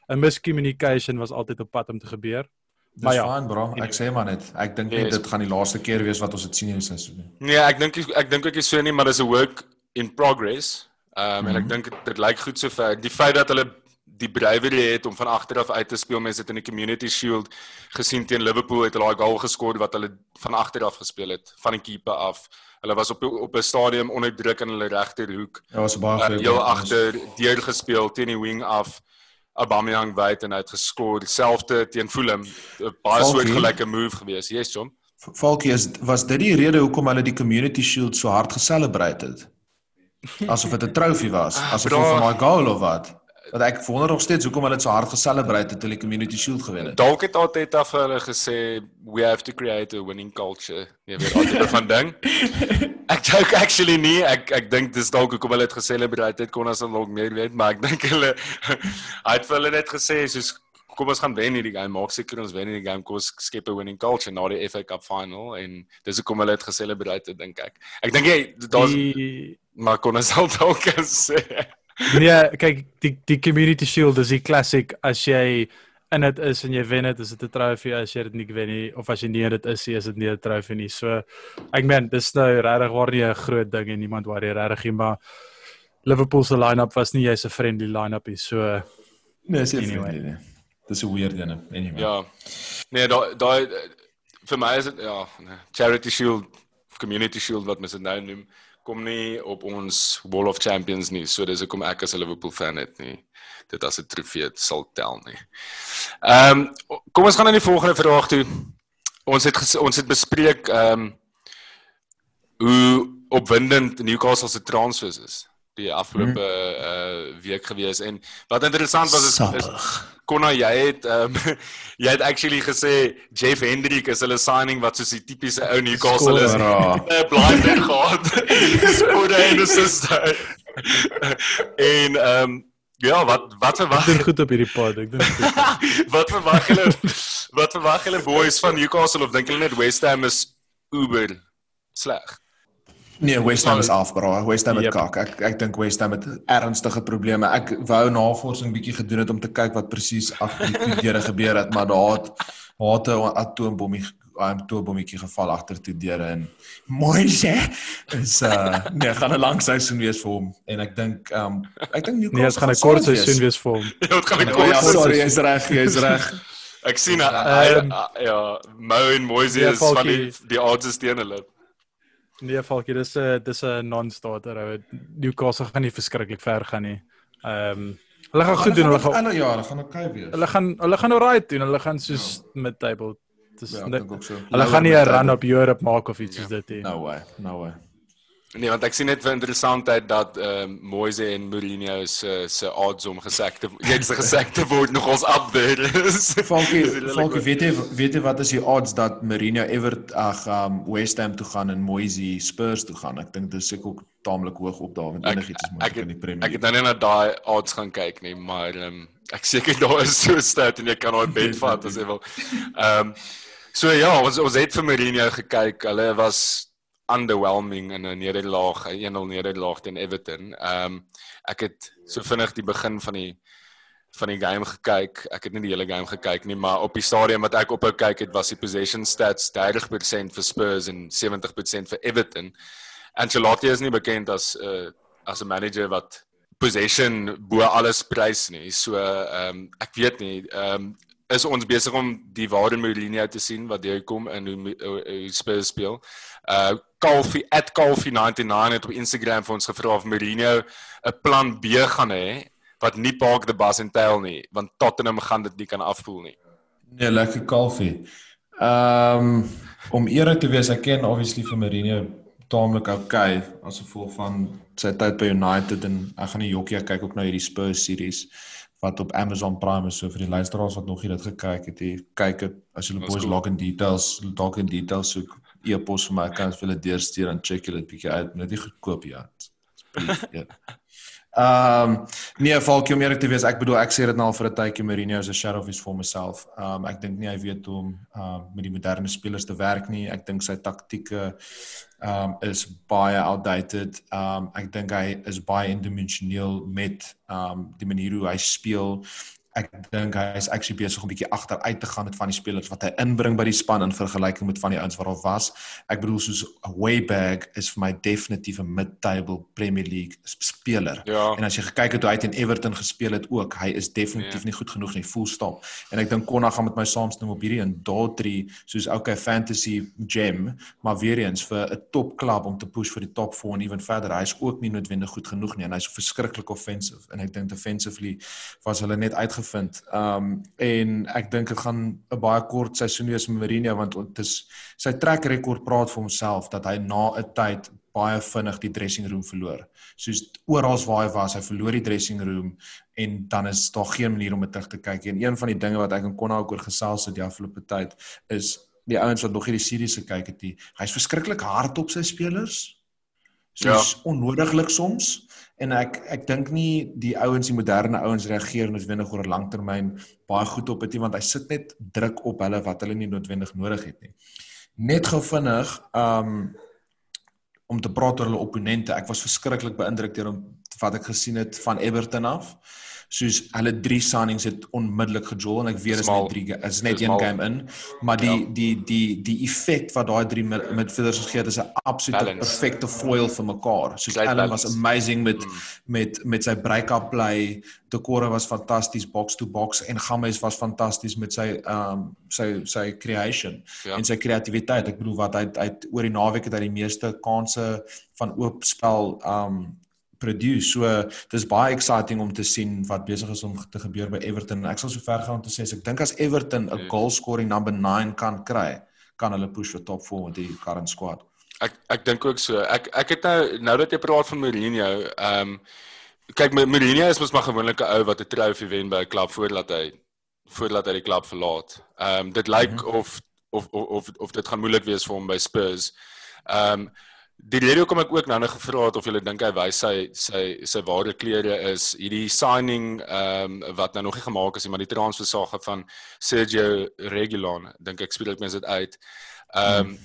'n miscommunication was altyd op pad om te gebeur. Dis Maar ja. fine bro. Ek sê maar net, ek dink net Yes. dit gaan die laaste keer wees wat ons dit sien hierdie seisoen. nie. Nee, ek dink ek dink ook nie so nie, maar dis 'n work in progress. Ehm um, en ek Mhm. dink dit, dit lyk goed sover. Die feit dat hulle die bravery het om van agter af uit te speel, mense het in die Community Shield gesien teen Liverpool het hulle daai goal geskor wat hulle van agter af gespeel het, van die keeper af. Hulle was op op 'n stadium onder druk in hulle regterhoek. Ja, was baie Uh, goeie heel agter deur gespeel teen die wing af. Aubameyang wyd en hy het geskor. Dieselfde teen Fulham. 'n Baie soortgelyke move gewees. Yes, John. Falkie was dit die rede hoekom hulle die Community Shield so hard geselebreit het? Asof dit 'n trofee was, asof dit vir my goal of wat? Want ek wonder nog steeds hoekom hulle dit so hard geselebreit het toe hulle die Community Shield gewen het. Dalk het Arteta vir hulle gesê we have to create a winning culture. Jy weet altyd van ding. Ek joke actually nie. Ek ek dink dis dalk hoekom hulle dit geselebreit het kon as hulle dalk meer weet, maar ek dink hulle hy het vir hulle net gesê soos kom ons gaan wen hierdie game. Maak seker ons wen hierdie game. Kom ons skep 'n winning culture na die FA Cup final en dis hoekom hulle dit geselebreit het dink ek. Ek dink jy daar's Die maar kon ons al dalk sê. Nee, kyk die die Community Shield is die classic as jy in dit is en jy wen dit, is dit 'n trofee as jy dit nie wen nie of as jy nie dit is, nie, is dit nie 'n trofee nie. So ek meen, dis nou regtig waar nie 'n groot ding en niemand waar jy regtig nie, maar Liverpool se line-up was nie jy's 'n friendly line-up nie. So Nee, seker Anyway. anyway. nie. Dis 'n weird een anyway. Ja. Nee, daai daai vir my is dit ja, nee, Charity Shield, Community Shield wat mens dit nou noem, kom nie op ons Wall of Champions nie. So dis hoekom ek as 'n Liverpool fan het nie. Dit as 'n trofee sal tel nie. Ehm um, kom ons gaan aan die volgende vraag toe. Ons het ons het bespreek ehm um, hoe opwindend Newcastle se transfers is die afgelope hmm. uh week gewees en wat interessant was is, is Konna jy het um, jy het actually gesê Jeff Hendrick is hulle signing wat soos die tipiese ou Newcastle is. Blind man gehad. Skora en assist. en ehm um, ja, wat wat verwag doen goed op hierdie pod. Ek goed. wat verwag julle wat verwag julle boys van Newcastle of dink julle net West Ham is uber sleg? Nee, West Ham is af, bro. West Ham het Yep. kak. Ek ek dink West Ham het ernstige probleme. Ek wou navorsing bietjie gedoen het om te kyk wat presies agter die deure gebeur het, maar daar het daar 'n atoombommie 'n atoombommetjie geval agter die deure en Moise is uh nee, gaan 'n lang seisoen wees vir hom en ek dink um ek dink Newcastle Nee, dit gaan 'n kort seisoen wees vir hom. Ja, dit gaan 'n Oh, kort ja, seisoen. sorry, jy's reg, jy's reg. Ek sien hy Ehm, hy- ja, Mo en Moise ja, is van die die odds is teen hulle. Nee, Falkie, dis 'n dis 'n non-starter. ou. Newcastle gaan nie verskriklik ver gaan nie. Ehm um, hulle gaan goed doen. Hulle gaan alle jare gaan okay wees. hulle gaan hulle gaan alright doen. Hulle gaan soos mid-table. Dis Ja, so. hulle gaan nie 'n run op Europe maak of iets soos dit nie. No way, no way. Nee, want ek sien net vir interessantheid dat ehm um, Moise en Mourinho se se odds om gesek te jy se gesek te word nog ons up there is. Dis Falkie, goed. weet jy weet jy wat is die odds dat Mourinho ewer ag um West Ham toe gaan en Moise Spurs toe gaan? Ek dink dit is seker ook taamlik hoog op daar want enigiets is moontlik in die Premier Ek het League. nou net na daai odds gaan kyk nie, maar ehm um, ek seker daar is so stout en jy kan daai bet vat as jy wil. Ehm um, so ja, ons ons het vir Mourinho gekyk. Hulle was underwhelming in 'n nederlaag, 'n 1-0 nederlaag teen Everton. Ehm um, ek het so vinnig die begin van die van die game gekyk. Ek het nie die hele game gekyk nie, maar op die stadium wat ek ophou kyk het, was die possession stats 30% vir Spurs en 70% vir Everton. Ancelotti is nie bekend as 'n uh, as 'n manager wat possession bo alles prys nie. So ehm um, ek weet nie, ehm um, is ons besig om die ware Mourinho te sien wat deur kom in hoe, hoe, hoe Spurs speel. Uh Calfie @calfie99 het op Instagram vir ons gevra of Mourinho 'n plan B gaan hê wat nie Park the Bus en Tail nie, want Tottenham gaan dit nie kan afvoel nie. Nee, lekker kalfie. Um om eerlik te wees, ek ken obviously vir Mourinho taamlik okay as gevolg van sy tyd by United en ek gaan die Jokkie kyk ook na hierdie Spurs series wat op Amazon Prime is so vir die luisteraars wat nog nie dit gekyk het, jy kyk dit as julle boys cool. log in details, dalk in details soek e-pos vir my kan vir julle deurstuur en check julle dit bietjie uit, net nie goedkoop ja. Asseblief, ja. Ehm um, nee, Falkie om eerlik te wees, ek bedoel ek sê dit nou al vir 'n tydjie Mourinho is 'n shadow of his former self. Ehm um, ek dink nie hy weet hoe om ehm um, met die moderne spelers te werk nie. Ek dink sy taktieke ehm um, is baie outdated. Ehm um, ek dink hy is baie indimensioneel met ehm um, die manier hoe hy speel. Ek dink hy is actually besig om bietjie agteruit te gaan met van die spelers wat hy inbring by die span in vergelyking met van die ouens wat al was. Ek bedoel soos Wayback is vir my definitief 'n mid-table Premier League speler. Ja. En as jy gekyk het hoe hy teen Everton gespeel het ook, hy is definitief Ja. nie goed genoeg nie, full stop. En ek dink Konna gaan met my saamstem op hierdie en Daughtry soos okay fantasy gem, maar weer eens vir 'n top klub om te push vir die top 4 en ewen verder. Hy's ook nie noodwendig goed genoeg nie en hy's verskriklik offensive en ek dink defensively was hulle net uitgeval uitgevind. Um en ek dink dit gaan 'n baie kort seisoen wees met Mourinho want dit is sy trek rekord praat vir homself dat hy na 'n tyd baie vinnig die dressing room verloor. Soos oral waar hy was, hy verloor die dressing room en dan is daar geen manier om dit terug te kyk nie. En een van die dinge wat ek en Konna ook oor gesels het die afgelope tyd is die ouens wat nog hierdie series gekyk het, hy's verskriklik hard op sy spelers. Soos ja. onnodiglik soms en ek ek dink nie die ouens die moderne ouens reageer noodwendig oor 'n langtermyn baie goed op dit nie want hy sit net druk op hulle wat hulle nie noodwendig nodig het nie. Net gou vinnig um om te praat oor hulle opponente. Ek was verskriklik beïndruk deur wat ek gesien het van Everton af soos hulle drie signings het onmiddellik gejol en ek weet is net drie is net een game in maar die ja. die die die effek wat daai drie midfielders gegee het is 'n absolute perfekte foil vir mekaar soos Allen was amazing met mm. met met sy break-up play Dekora was fantasties box to box en Games was fantasties met sy um sy sy creation ja. en sy kreatiwiteit ek bedoel wat hy uit oor die naweek het hy die meeste kansse van oop spel um produce. So dis baie exciting om te sien wat besig is om te gebeur by Everton. Ek sal so ver gaan om te sê as ek dink as Everton 'n goal scoring number 9 kan kry, kan hulle push vir top 4 met die current squad. Ek ek dink ook so. Ek ek het nou nou dat jy praat van Mourinho, ehm um, kyk Mourinho is mos maar gewoonlik 'n ou wat 'n trofee wen by 'n klub voordat hy voordat hy die klub verlaat. Ehm um, dit lyk mm -hmm. of, of of of of dit gaan moeilik wees vir hom by Spurs. Ehm um, Die rede hoekom ek ook nou net gevra het of julle dink hy wys sy sy sy ware kleure is hierdie signing ehm um, wat nou nog nie gemaak is nie, maar die transfer sage van Sergio Reguilon, dink ek speel dit mens dit uit. Ehm um,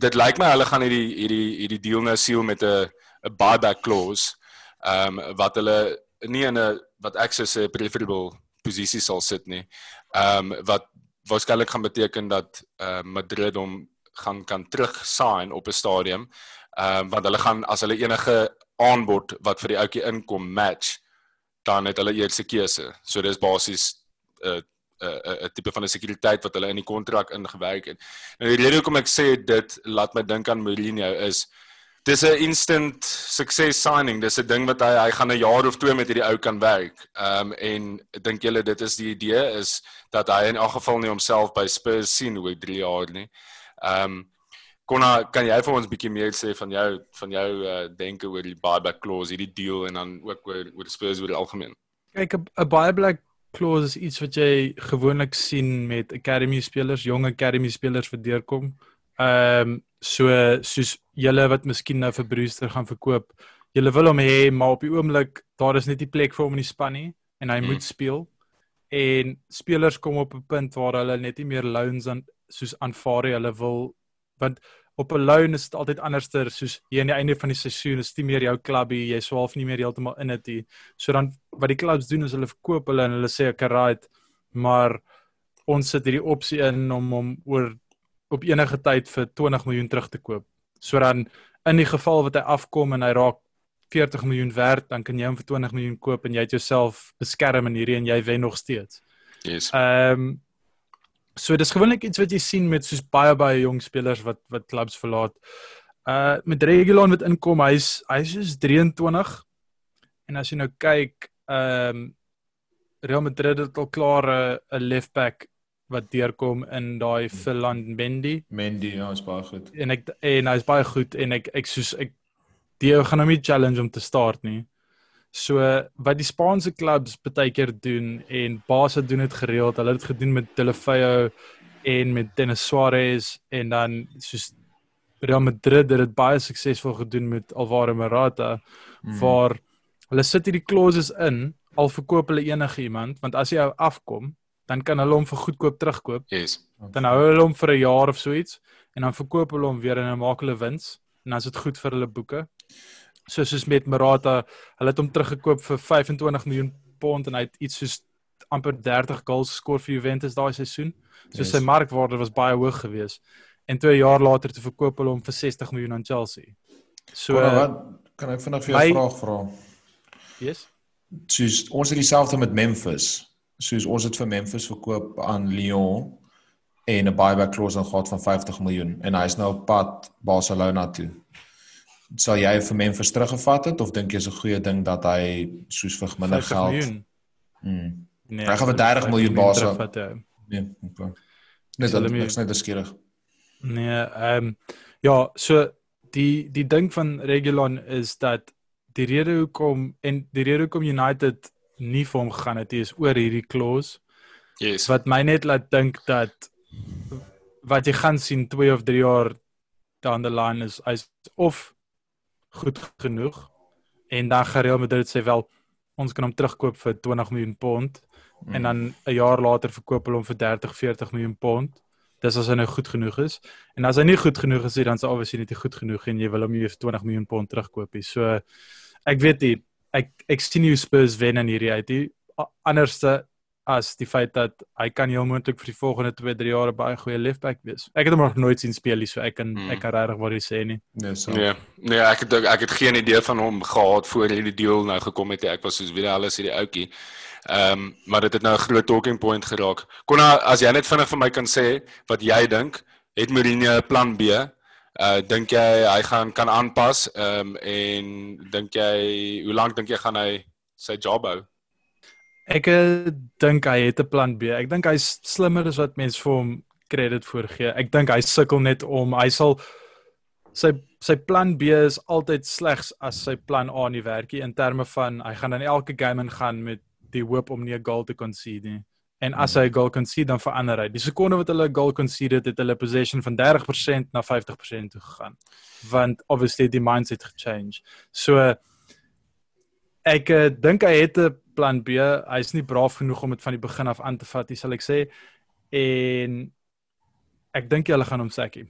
dit lyk my hulle gaan hierdie hierdie hierdie deal nou seal met 'n 'n buyback clause ehm um, wat hulle nie in 'n wat ek sou sê preferable posisie sal sit nie. Ehm um, wat waarskynlik gaan beteken dat uh, Madrid hom gaan kan terug sign op 'n stadium. Ehm um, want hulle gaan as hulle enige aanbod wat vir die ouetjie inkom match, dan het hulle eerste keuse. So dis basies 'n uh, 'n uh, 'n tipe van 'n sekuriteit wat hulle in die kontrak ingewerk het. Nou die rede hoekom ek sê dit laat my dink aan Mourinho is dis 'n instant success signing. Dis 'n ding wat hy hy gaan 'n jaar of twee met hierdie ou kan werk. Ehm um, en dink julle dit is die idee is dat hy in elk geval nie homself by Spurs sien oor 3 jaar nie. Ehm um, Konna, kan jy vir ons bietjie meer sê van jou van jou uh, denke oor die buyback clause, hierdie deal en dan ook oor oor Spurs oor die algemeen? Kyk, 'n buyback clause is iets wat jy gewoonlik sien met academy spelers, jong academy spelers wat deurkom. Ehm um, so soos julle wat miskien nou vir Brewster gaan verkoop, julle wil hom hê, maar op die oomblik daar is net nie plek vir hom in die span nie en hy hmm. moet speel. En spelers kom op 'n punt waar hulle net nie meer loans aan soos aanvaar hulle wil want op 'n loan is dit altyd anderster soos hier aan die einde van die seisoen is dit meer jou klubie jy swaalf nie meer heeltemal in dit nie so dan wat die klubs doen is hulle verkoop hulle en hulle sê okay right maar ons sit hierdie opsie in om hom oor op enige tyd vir 20 miljoen terug te koop so dan in die geval wat hy afkom en hy raak 40 miljoen werd dan kan jy hom vir 20 miljoen koop en jy het jouself beskerm in hierdie en jy wen nog steeds. Yes. Ehm um, So dis gewoonlik iets wat jy sien met soos baie baie jong spelers wat wat klubs verlaat. Uh met Regulon wat inkom, hy's hy's soos 23. En as jy nou kyk, ehm um, Real Madrid het al klaar 'n left back wat deurkom in daai Philan Mendy. Mendy, ja, is baie goed. En ek en hy's baie goed en ek ek soos ek die gaan hom nie challenge om te start nie. So wat die Spaanse klubs baie keer doen en Barca doen dit gereeld. Hulle het dit gedoen met Delefeu en met Denis Suarez en dan soos Real Madrid het dit baie suksesvol gedoen met Alvaro Morata mm. waar hulle sit hierdie clauses in al verkoop hulle enige iemand want as jy afkom dan kan hulle hom vir goedkoop terugkoop. Yes. Dan hou hulle hom vir 'n jaar of so iets en dan verkoop hulle hom weer en dan maak hulle wins en dan is dit goed vir hulle boeke soos soos met Morata, hulle het hom teruggekoop vir 25 miljoen pond en hy het iets soos amper 30 goals geskor vir Juventus daai seisoen. So yes. sy markwaarde was baie hoog geweest. En 2 jaar later te verkoop hulle hom vir 60 miljoen aan Chelsea. So wat kan ek vinnig vir jou 'n vraag vra? Yes. Soos ons het dieselfde met Memphis. Soos ons het vir Memphis verkoop aan Lyon en 'n buyback clause gehad van 50 miljoen en hy is nou op pad Barcelona toe sal jy vir Memphis teruggevat het of dink jy is 'n goeie ding dat hy soos vir minder geld? Hmm. Nee. Hy gaan vir 30 miljoen baas. ja. Nee, okay. Net dat ek's net beskierig. Nee, ehm um, ja, so die die ding van Regulon is dat die rede hoekom en die rede hoekom United nie vir hom gegaan het is oor hierdie clause Yes. wat my net laat dink dat wat jy gaan sien 2 of 3 jaar down the line is hy's of goed genoeg en dan gaan Real Madrid sê wel ons kan hom terugkoop vir 20 miljoen pond Mm. en dan 'n jaar later verkoop hulle hom vir 30 40 miljoen pond. Dis as hy nou goed genoeg is. En as hy nie goed genoeg is nie, dan is hy obviously nie goed genoeg en jy wil hom nie vir 20 miljoen pond terugkoop nie. So ek weet nie ek ek sien nie hoe Spurs wen in hierdie uit nie. Anderste as die feit dat hy kan heel moontlik vir die volgende 2, 3 jaar baie goeie left back wees. Ek het hom nog nooit sien speel nie, so ek kan Hmm. ek kan regtig wat jy sê nie. Nee, so. Nee, nee, ek het ek het geen idee van hom gehad voor hierdie deal nou gekom het. Ek was soos weer alles hierdie ouetjie. Ehm, um, maar dit het nou 'n groot talking point geraak. Konna, as jy net vinnig vir my kan sê wat jy dink, het Mourinho 'n plan B? Uh dink jy hy gaan kan aanpas? Ehm um, en dink jy hoe lank dink jy gaan hy sy job hou? Ek uh, dink hy het 'n plan B. Ek dink hy's slimmer as wat mense vir hom credit voor gee. Ek dink hy sukkel net om hy sal sy sy plan B is altyd slegs as sy plan A nie werk nie in terme van hy gaan dan elke game ingaan met die hoop om nie 'n goal te concede nie. En as hy 'n goal concede dan verander hy. Die sekonde wat hulle 'n goal concede het, het hulle possession van 30% na 50% toe gegaan. Want obviously die mindset gechange. So ek uh, dink hy het 'n plan B. Hy's nie braaf genoeg om dit van die begin af aan te vat nie, sal ek sê. En ek dink hulle gaan hom sakkie.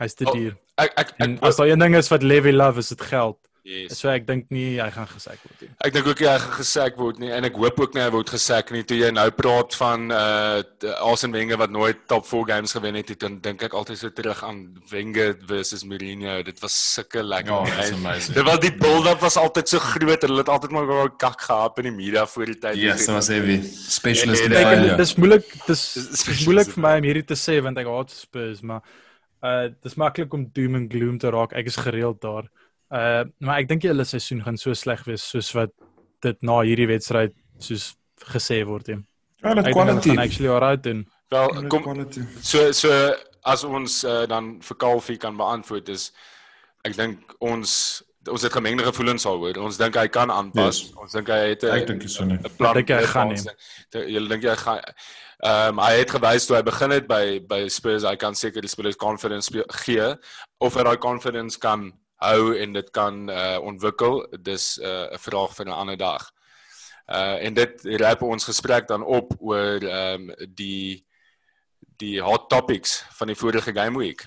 Hy's te Oh, duur. Ek ek En ek as daar een ding is wat Levy love is dit geld. Yes. So ek dink nie hy gaan gesak word nie. Ek dink ook nie hy gaan gesek word nie en ek hoop ook nie hy word gesek nie. Toe jy nou praat van uh Arsene Wenger wat nooit top 4 games gewen het, dan dink ek altyd so terug aan Wenger versus Mourinho. Dit was sulke lekker. Ja, games. amazing. Dit was die build-up was altyd so groot. Hulle het altyd maar gou kak gehad in die media voor die tyd. Yes, dit was heavy. Specialist En- in en- Kyk, en failure. dis moeilik Dis- dis moeilik vir my om hierdie te sê want ek haat Spurs, maar uh dis maklik om doom and gloom te raak. Ek is gereeld daar. Uh maar ek dink nie hulle seisoen gaan so sleg wees soos wat dit na hierdie wedstryd soos gesê word nie. Ja, dit Ek dink quality. gaan actually alright doen. Wel, kom quality. so so as ons uh, dan vir Kalfie kan beantwoord is ek dink ons ons het gemengde gevoelens daaroor. Ons dink hy kan aanpas. Yes. Ons dink hy het 'n Ek dink so nie. 'n plan. Dink jy hy gaan ons. Julle dink jy hy gaan Ehm um, hy het gewys toe hy begin het by by Spurs hy kan seker die spelers confidence gee of hy daai confidence kan hou en dit kan uh, ontwikkel. Dis 'n uh, vraag vir 'n ander dag. Uh en dit rap ons gesprek dan op oor ehm um, die die hot topics van die vorige game week.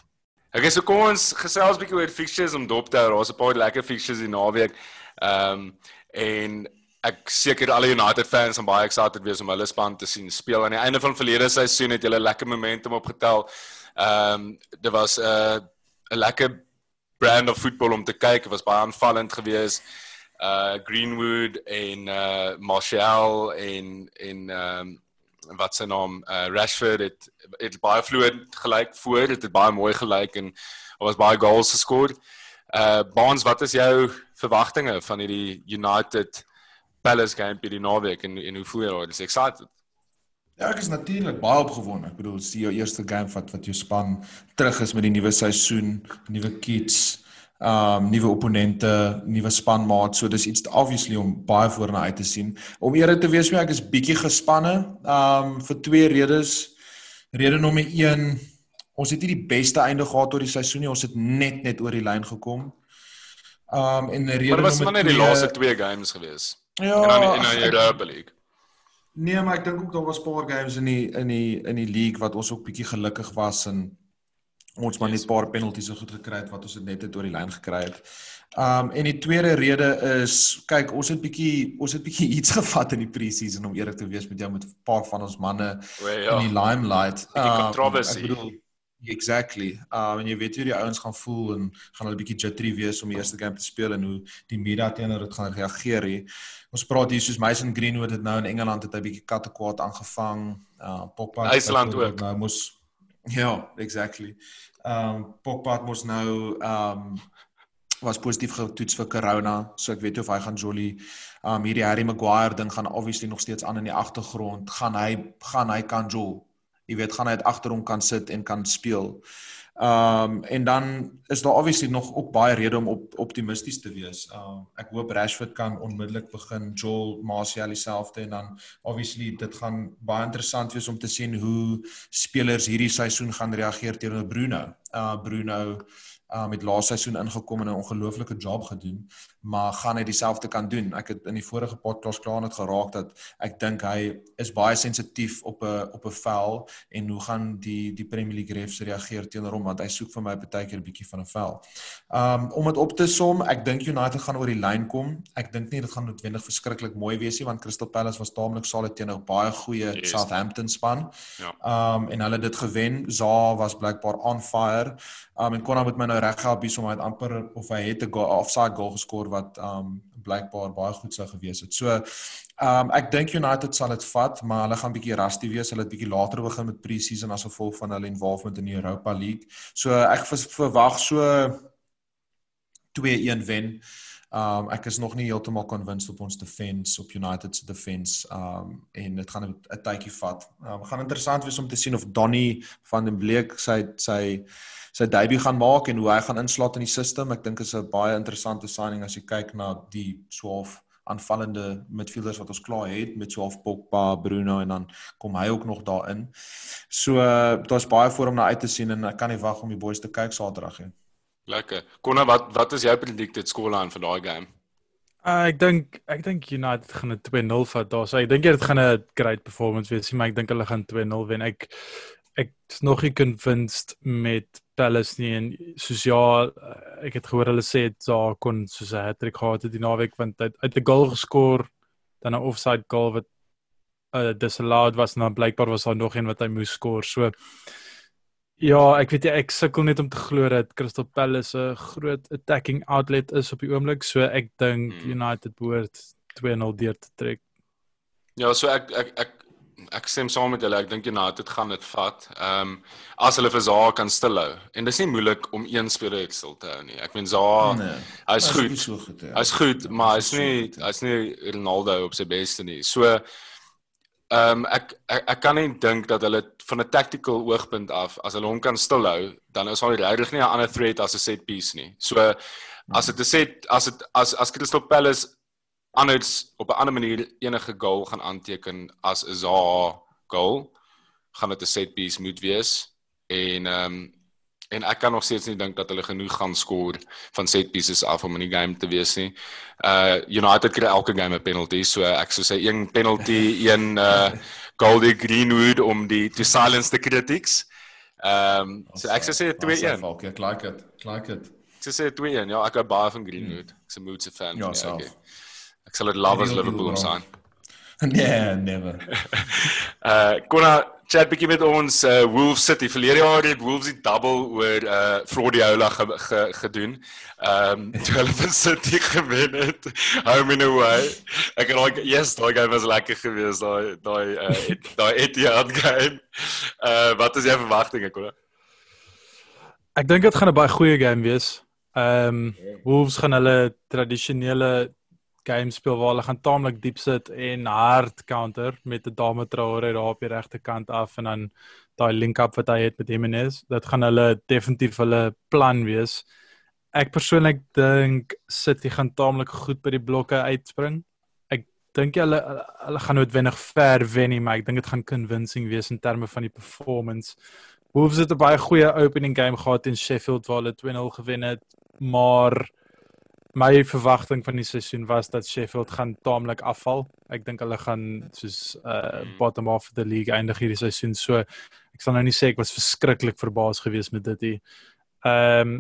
Ek is so kom ons gesels 'n bietjie oor fixtures om dop te hou. Daar's 'n paar lekker fixtures die naweek. Ehm um, en ek seker alle United fans gaan baie excited wees om hulle span te sien speel aan die einde van verlede seisoen het hulle lekker momentum opgetel. Ehm um, dit was 'n uh, 'n lekker brand of football om te kyk. Dit was baie aanvallend geweest. Uh Greenwood en uh Martial en en ehm um, wat se naam uh Rashford het het baie vloeiend gelyk voor, dit het baie mooi gelyk en daar was baie goals geskoor. Uh Baans, wat is jou verwagtinge van hierdie United Palace game hierdie naweek en en hoe voel jy? Dis excited. Ja, ek is natuurlik baie opgewonde. Ek bedoel, dis jou eerste game wat wat jou span terug is met die nuwe seisoen, nuwe kits, um nuwe opponente, nuwe spanmaat. So dis iets obviously om baie voorna uit te sien. Om eerlik te wees, ek is bietjie gespanne um vir twee redes. Rede nommer 1, ons het nie die beste einde gehad tot die seisoen nie. Ons het net net oor die lyn gekom. Um en rede Maar dit was nommer maar net die laaste twee games gewees. Ja, En dan in die Europa League. Nee, maar ek dink ook daar was paar games in die in die in die league wat ons ook bietjie gelukkig was en ons maar net 'n paar penalties so goed gekry het wat ons dit net het oor die lyn gekry het. Um en die tweede rede is kyk, ons het bietjie ons het bietjie iets gevat in die pre-season om eerlik te wees met jou met 'n paar van ons manne in ja. die limelight. Um. Ek bedoel exactly. Um en jy weet hoe die ouens gaan voel en gaan hulle bietjie jittery wees om die eerste game te speel en hoe die media teenoor dit gaan reageer hier. Ons praat hier soos Mason Greenwood het nou in Engeland het hy bietjie kattekwaad aangevang. Uh Pogba het IJsland ook. Nou mos ja, exactly. Um Pogba mos nou um was positief getoets vir corona, so ek weet nie of hy gaan Jolly um hierdie Harry Maguire ding gaan obviously nog steeds aan in die agtergrond. Gaan hy gaan hy kan Jol. Jy weet gaan hy uit agter hom kan sit en kan speel. Um en dan is daar obviously nog ook baie rede om op, optimisties te wees. Um ek hoop Rashford kan onmiddellik begin Joel Martial dieselfde en dan obviously dit gaan baie interessant wees om te sien hoe spelers hierdie seisoen gaan reageer teenoor Bruno. Uh Bruno uh met laaste seisoen ingekom en 'n ongelooflike job gedoen, maar gaan hy dieselfde kan doen? Ek het in die vorige podcast klaar net geraak dat ek dink hy is baie sensitief op 'n op 'n vel en hoe gaan die die Premier League refs reageer teenoor hom want hy soek vir my baie keer 'n bietjie van 'n vel. Um om dit op te som, ek dink United gaan oor die lyn kom. Ek dink nie dit gaan noodwendig verskriklik mooi wees nie want Crystal Palace was taamlik solid teen 'n baie goeie yes. Southampton span. Ja. Um en hulle het dit gewen. Za was blykbaar on fire. Um en Konna moet my nou reg help hier om hy het amper of hy het 'n offside goal geskor wat um blykbaar baie goed sou gewees het. So um ek dink United sal dit vat, maar hulle gaan bietjie rusty wees. Hulle het bietjie later begin met pre-season as gevolg van hulle involvement in die Europa League. So ek verwag so 2-1 wen. Um ek is nog nie heeltemal convinced op ons defense op United se defense um en dit gaan 'n tydjie vat. Um gaan interessant wees om te sien of Donny van den Bleek sy sy sy debut gaan maak en hoe hy gaan inslaat in die system. Ek dink is 'n baie interessante signing as jy kyk na die 12 aanvallende midfielders wat ons klaar het met Swaaf Pogba, Bruno en dan kom hy ook nog daarin. So daar's baie voor om na uit te sien en ek kan nie wag om die boys te kyk Saterdag nie. Lekker. Konna, wat wat is jou predicted scoreline vir daai game? Uh, ek dink ek dink United gaan 'n 2-0 vat daar. So ek dink dit gaan 'n great performance wees, maar ek dink hulle gaan 2-0 wen. Ek ek is nog nie convinced met Palace nie en soos ja ek het gehoor hulle sê dit daar kon soos 'n hattrick gehad het die naweek want hy het 'n goal geskor dan 'n offside goal wat uh, disallowed was en dan blykbaar was daar nog een wat hy moes skor so ja ek weet jy ek sukkel net om te glo dat Crystal Palace 'n groot attacking outlet is op die oomblik so ek dink hmm. United behoort 2-0 deur te trek ja so ek ek ek ek stem saam met julle. Ek dink United gaan dit vat. Ehm um, as hulle vir Zaha kan stilhou. En dis nie moeilik om een speler stil te hou nie. Ek meen Zaha nee, hy's goed. So goed ja. Hy's goed, ja, maar hy's nie hy's so nie Ronaldo op sy beste nie. So ehm um, ek, ek ek kan nie dink dat hulle van 'n tactical oogpunt af as hulle hom kan stilhou, dan is hy regtig nie 'n ander threat as 'n set piece nie. So as dit 'n set as dit as as Crystal Palace anders op 'n ander manier enige goal gaan aanteken as 'n za goal gaan dit 'n set piece moet wees en ehm um, en ek kan nog steeds nie dink dat hulle genoeg gaan skoor van set pieces af om in die game te wees nie. Uh United kry elke game 'n penalty, so ek sou sê een penalty, een uh Goldie Greenwood om die to silence the critics. Ehm um, so ek sou sê 2-1. Okay, ek like it. Like it. Ek sou sê 2-1. Ja, ek hou baie van Greenwood. Ek's 'n Moods fan. Ja, ja okay. Ek sal dit love as Liverpool sign. Nee, never. uh Kona chat bietjie met ons uh Wolves City. Verlede jaar het Wolves die double oor uh Frodiola ge, ge, gedoen. Um toe hulle van City gewen het. Home and away. Ek het like yes, daai game was lekker geweest. Daai daai uh daai Etihad game. Uh wat is jou verwagtinge, Kona? Ek dink dit gaan 'n baie goeie game wees. Um Wolves gaan hulle tradisionele game speel waar hulle gaan taamlik diep sit en hard counter met 'n dame Traore daar op die regte kant af en dan daai link up wat hy het met Jimenez. Dit gaan hulle definitief hulle plan wees. Ek persoonlik dink City gaan taamlik goed by die blokke uitspring. Ek dink hulle hulle gaan noodwendig ver wen nie, maar ek dink dit gaan convincing wees in terme van die performance. Wolves het 'n baie goeie opening game gehad teen Sheffield waar hulle 2-0 gewen het, maar my verwagting van die seisoen was dat Sheffield gaan taamlik afval. Ek dink hulle gaan soos uh bottom of the league eindig hierdie seisoen. So ek sal nou nie sê ek was verskriklik verbaas geweest met dit nie. Ehm um,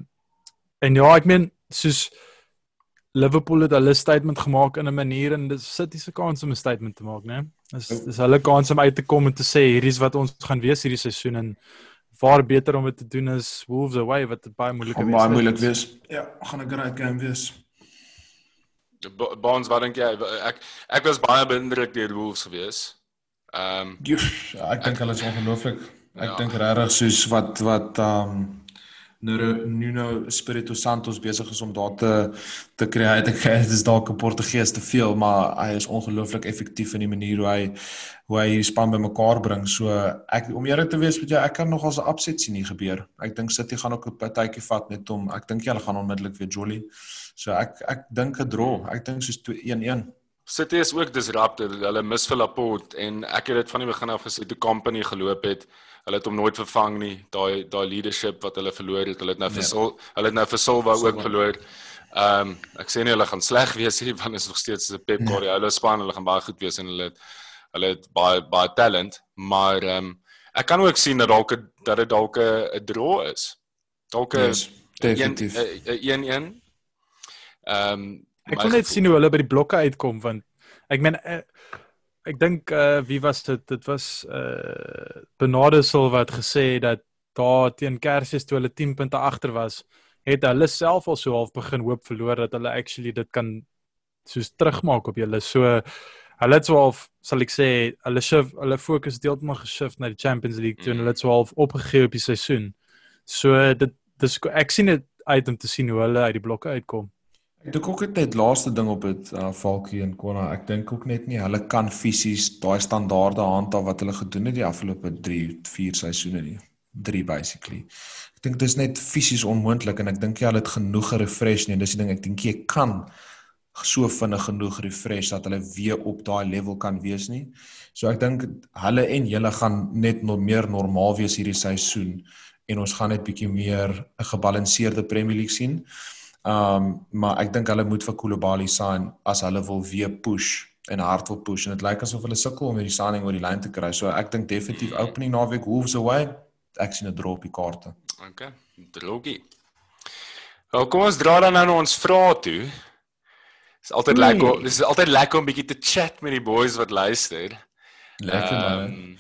en ja, ek meen soos Liverpool het hulle statement gemaak in 'n manier en dis City se kans om 'n statement te maak, né? Dis dis hulle kans om uit te kom en te sê hierdie is wat ons gaan wees hierdie seisoen en waar beter om dit te doen is Wolves away wat baie moeilik is. Baie moeilik wees. Ja, gaan 'n great game wees. Bonds wat dink jy ek ek was baie beïndruk deur Wolves gewees. Ehm um, ja, ek dink hulle is ongelooflik. Ek ja. dink regtig soos wat wat ehm um, Nuno Espirito Santo besig is om daar te te kry. Ek dink dit is dalk 'n Portugees te veel, maar hy is ongelooflik effektief in die manier hoe hy hoe hy die span bymekaar bring. So ek om eerlik te wees met jou, ek kan nog as 'n upset sien hier gebeur. Ek dink City gaan ook 'n partytjie vat net om ek dink hulle gaan onmiddellik weer Jolly. So ek ek dink 'n draw. Ek dink soos 1-1. City is ook disrupted. Hulle mis vir Laporte en ek het dit van die begin af gesê toe Company geloop het hulle het hom nooit vervang nie. Daai daai leadership wat hulle verloor het, hulle het nou vir nee. hulle het nou vir Silva ook verloor. Ehm um, ek sê nie hulle gaan sleg wees nie, want is nog steeds 'n Pep nee. Guardiola span, hulle gaan baie goed wees en hulle het hulle het baie baie talent, maar ehm um, ek kan ook sien dat dalk dat dit dalk 'n draw is. Dalk 'n yes, definitief 1-1. Ehm um, ek kon net sien hoe hulle by die blokke uitkom want ek meen uh, ek dink uh wie was dit? Dit was uh Bernardo Silva wat gesê dat daar teen Kersfees toe hulle 10 punte agter was, het hulle self al so half begin hoop verloor dat hulle actually dit kan soos terugmaak op julle. So hulle het so half sal ek sê hulle shift hulle fokus deeltemal geshift na die Champions League toe en hulle het so half opgegee op die seisoen. So dit dis ek sien dit uit om te sien hoe hulle uit die blokke uitkom. Ek dink ook net laaste ding op dit uh, Falkie en Konna. Ek dink ook net nie hulle kan fisies daai standaarde handhaaf wat hulle gedoen het die afgelope 3, 4 seisoene nie. 3 basically. Ek dink dit is net fisies onmoontlik en ek dink jy hulle het genoeg refresh nie. Dis die ding ek dink jy kan so vinnig genoeg refresh dat hulle weer op daai level kan wees nie. So ek dink hulle en julle gaan net nog meer normaal wees hierdie seisoen en ons gaan net bietjie meer 'n gebalanseerde Premier League sien. Um maar ek dink hulle moet vir Koulibaly sign as hulle wil weer push en hard wil push en dit lyk asof hulle sukkel om hierdie signing oor die lyn te kry. So ek dink definitief opening naweek Wolves away. Ek sien 'n drop die kaarte. Okay. Drogie. Nou kom ons dra dan nou ons vrae toe. Dis altyd nee. lekker. Dis altyd lekker om bietjie te chat met die boys wat luister. Lekker um, man.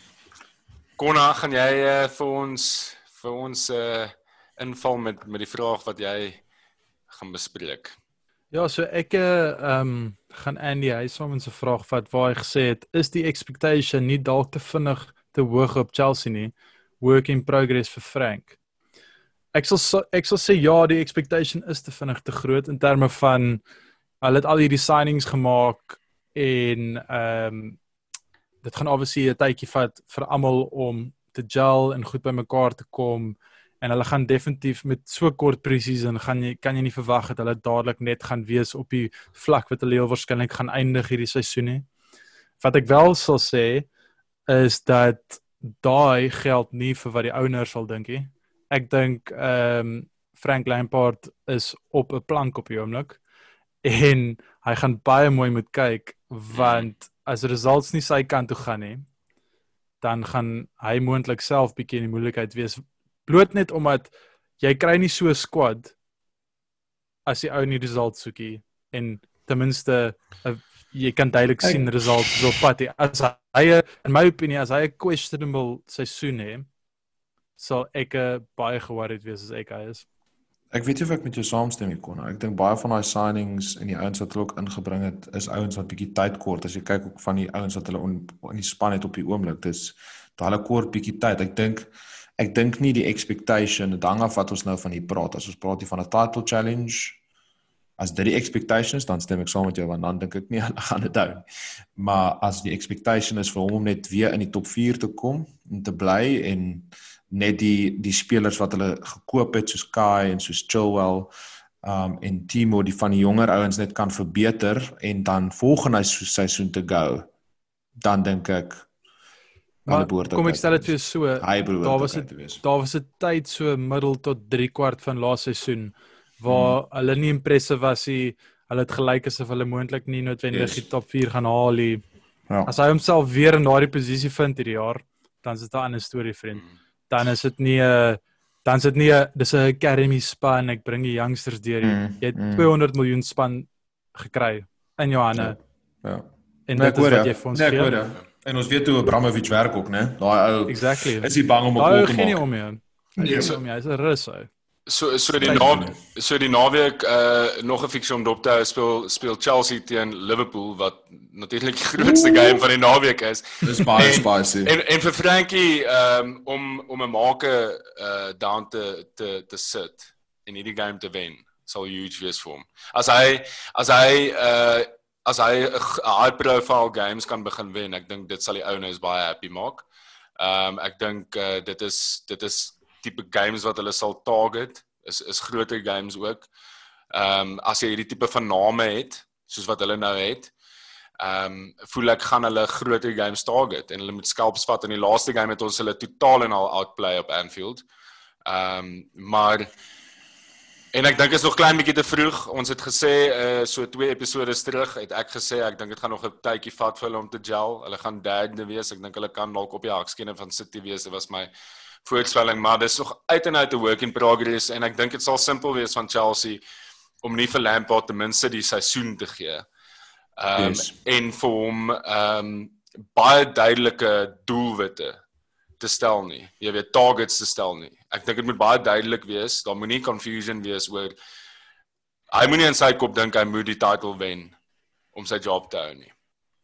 Konna, gaan jy uh, vir ons vir ons uh inval met met die vraag wat jy gaan bespreek. Ja, so ek ehm um, gaan Andy Huysman se vraag vat waar hy gesê het is die expectation nie dalk te vinnig te hoog op Chelsea nie. Work in progress vir Frank. Ek sal ek sal sê ja, die expectation is te vinnig te groot in terme van hulle het al hierdie signings gemaak en ehm um, dit gaan obviously 'n tydjie vat vir almal om te gel en goed bymekaar te kom en hulle gaan definitief met so kort presisie gaan jy kan jy nie verwag dat hulle dadelik net gaan wees op die vlak wat hulle heel waarskynlik gaan eindig hierdie seisoen nie. Wat ek wel sal sê is dat daai geld nie vir wat die owners sal dink nie. Ek dink ehm um, Frank Lampard is op 'n plank op die oomblik en hy gaan baie mooi moet kyk want as results nie sy kant toe gaan nie dan gaan hy moontlik self bietjie in die moeilikheid wees bloot net omdat jy kry nie so 'n squad as jy ou nie result soekie en ten minste uh, jy kan duidelik sien results op pad as hy in my opinie as hy 'n questionable seisoen het sal ek uh, baie geworried wees as ek hy is Ek weet nie of ek met jou saamstem hier kon. Ek dink baie van daai signings en die ouens wat hulle ook ingebring het, is ouens wat bietjie tyd kort. As jy kyk ook van die ouens wat hulle in die span het op die oomblik, dis daai hulle kort bietjie tyd. Ek dink ek dink nie die expectation dit hang af wat ons nou van hier praat. As ons praat hier van 'n title challenge as dit die expectation is dan stem ek saam met jou want dan dink ek nie hulle gaan dit hou nie. Maar as die expectation is vir hom om net weer in die top 4 te kom en te bly en net die die spelers wat hulle gekoop het soos Kai en soos Chilwell um en Timo die van die jonger ouens net kan verbeter en dan volgende seisoen te go dan dink ek Maar kom ek stel dit vir so, daar was dit daar was 'n tyd so middel tot 3 kwart van laaste seisoen waar hmm. hulle nie impressive was nie. Hulle het gelyk asof hulle moontlik nie noodwendig yes. die top 4 gaan haal nie. Ja. As hy homself weer in daardie posisie vind hierdie jaar, dan is dit 'n ander storie, vriend. Hmm. Dan is dit nie 'n dan is dit nie 'n dis 'n academy span, ek bring die youngsters deur. Hmm. Jy het hmm. 200 miljoen span gekry in jou hande. Ja. ja. En nee, dit is wat jy vir ons nee, gee. En ons weet hoe Abramovich werk ook, né? Daai ou Exactly. Is hy bang om op te maak? Daai gee nie om nie. Hy is om hy is 'n rus hy. So so die na so die naweek uh nog 'n fiksie om dop te hou speel speel Chelsea teen Liverpool wat natuurlik die grootste game van die naweek is. Dis baie En- spicy. En en vir Frankie um om om 'n make uh down te te te sit en hierdie game te wen sal huge wees vir hom. As hy as hy uh as hy 'n high profile games kan begin wen, ek dink dit sal die ouens baie happy maak. Um ek dink uh, dit is dit is tipe games wat hulle sal target. Is is groter games ook. Um as jy hierdie tipe van name het, soos wat hulle nou het, um voel ek gaan hulle groter games target en hulle moet skelps vat in die laaste game het ons hulle totaal en al outplay op Anfield. Um maar en ek dink is nog klein bietjie te vroeg. Ons het gesê uh so twee episode terug het ek gesê ek dink dit gaan nog 'n tydjie vat vir hulle om te gel. Hulle gaan derde wees. Ek dink hulle kan dalk op die hakskene van City wees. Dit was my voorspelling, maar dis nog uit en uit 'n work in progress en ek dink dit sal simpel wees van Chelsea om nie vir Lampard ten minste die seisoen te gee. Ehm um, Yes. en vir hom ehm um, baie duidelike doelwitte te stel nie. Jy weet targets te stel nie. Ek dink dit moet baie duidelik wees. Daar moenie confusion wees oor hy moenie in sy kop dink hy moet die title wen om sy job te hou nie.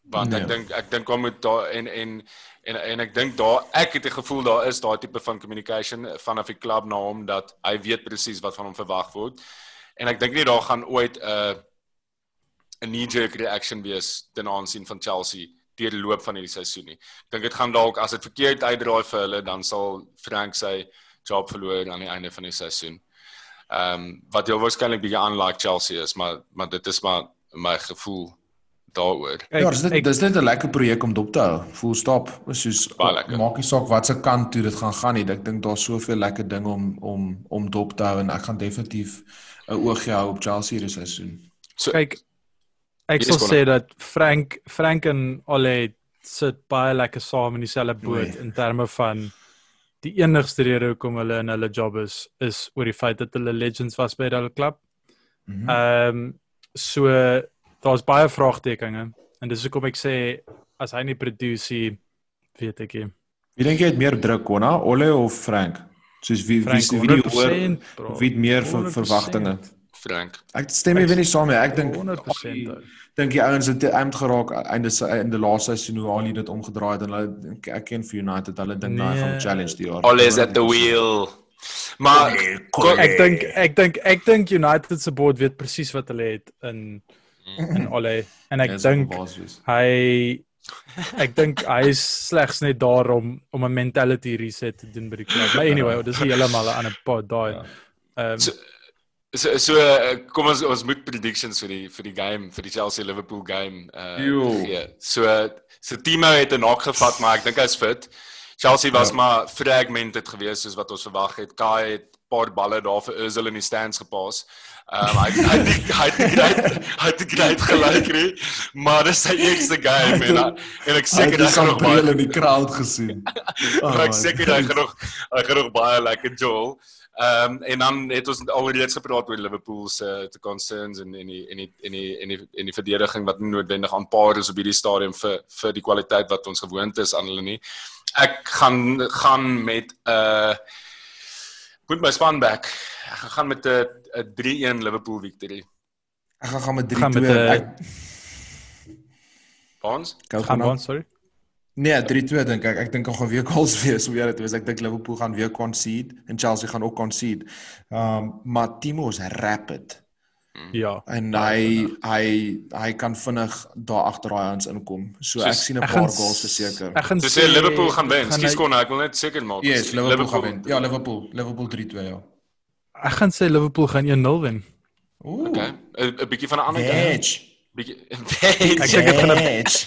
Want Nee. ek dink ek dink hom moet daar en en en en ek dink daar ek het die gevoel daar is daai tipe van communication vanaf die klub na hom dat hy weet presies wat van hom verwag word. En ek dink nie daar gaan ooit 'n uh, 'n knee-jerk reaction wees ten aansien van Chelsea deur die loop van hierdie seisoen nie. Ek dink dit gaan dalk as dit verkeerd uitdraai vir hulle, dan sal Frank sy job verloor aan die einde van die seisoen. Ehm um, wat heel waarskynlik bietjie unlike Chelsea is, maar maar dit is maar my gevoel daaroor. Kyk, Ja, dis net ek- dis net 'n lekker projek om dop te hou. Full stop. Is soos maak nie saak wat se kant toe dit gaan gaan nie. Ek dink daar's soveel lekker dinge om om om dop te hou en ek gaan definitief 'n oogie hou op Chelsea hierdie seisoen. So kyk ek sal is sê dat Frank Frank en Ole sit baie lekker saam in dieselfde boot Oei. in terme van die enigste rede hoekom hulle in hulle job is is oor die feit dat hulle legends was by hulle klub. Mhm. Ehm so daar's baie vraagtekens en dis hoekom ek sê as hy nie produce nie, weet ek nie. Wie dink jy het meer druk, Konna, Ole of Frank? Soos wie wie Frank wie die hoor 100%, bro. wie meer ver, 100%. Frank. Ek stem nie weer nie saam nie. Ek dink 100% ou. dink die ouens het eind geraak einde in die laaste seisoen hoe al dit omgedraai het en hulle ek ken vir United hulle dink nou Nee. gaan 'n challenge die jaar. Always at the wheel. Maar Ek dink ek dink ek dink United se board weet presies wat hulle het in in Ole en ek dink hy ek dink hy is slegs net daar om om 'n mentality reset te doen by die klub. Maar anyway, dis heeltemal 'n ander pod daai. Ja. Ehm So- So uh, kom ons ons moet predictions vir die vir die game vir die Chelsea Liverpool game uh gee. So so Timo het 'n knock gevat, maar ek dink hy's fit. Chelsea was Ja. maar fragmented geweest soos wat ons verwag het. Kai het 'n paar balle daar vir Özil in die stands gepas. Um, hy hy hy het great hy het great gelyk nie, maar dis sy eerste game en hy- en ek Seker hy gaan nog baie in die crowd gesien. Oh, maar ek man. seker hy gaan nog hy gaan nog baie lekker Joel. Ehm um, en dan het ons alreeds gepraat oor Liverpool se te concerns en en die en die en die en die en die verdediging wat nie noodwendig aanpaar is op hierdie stadium vir vir die kwaliteit wat ons gewoond is aan hulle nie. Ek gaan gaan met 'n uh, moet my span back. Ek gaan met 'n 'n 3-1 Liverpool victory. Ek gaan gaan met Gaan met 3-2. die- Ek Ons gou gaan gaan. ons sorry. Nee, 3-2 dink ek. Ek dink daar gaan weer goals wees om weer te wees. Ek dink Liverpool gaan weer concede en Chelsea gaan ook concede. Um maar Timo is rapid Ja. en hy hy hy kan vinnig daar agter daai ons inkom. So ek Soos- sien 'n Ek paar goals verseker. Ek gaan sê Liverpool gaan wen. ek Skus kon ek wil net seker maak. Yes, Liverpool gaan wen. Ja, Liverpool, Liverpool 3-2 ja. Ek gaan sê Liverpool gaan 1-0 wen. Ooh. Okay. 'n bietjie van 'n ander kant. Edge. Bietjie. Ek dink dit gaan 'n Edge.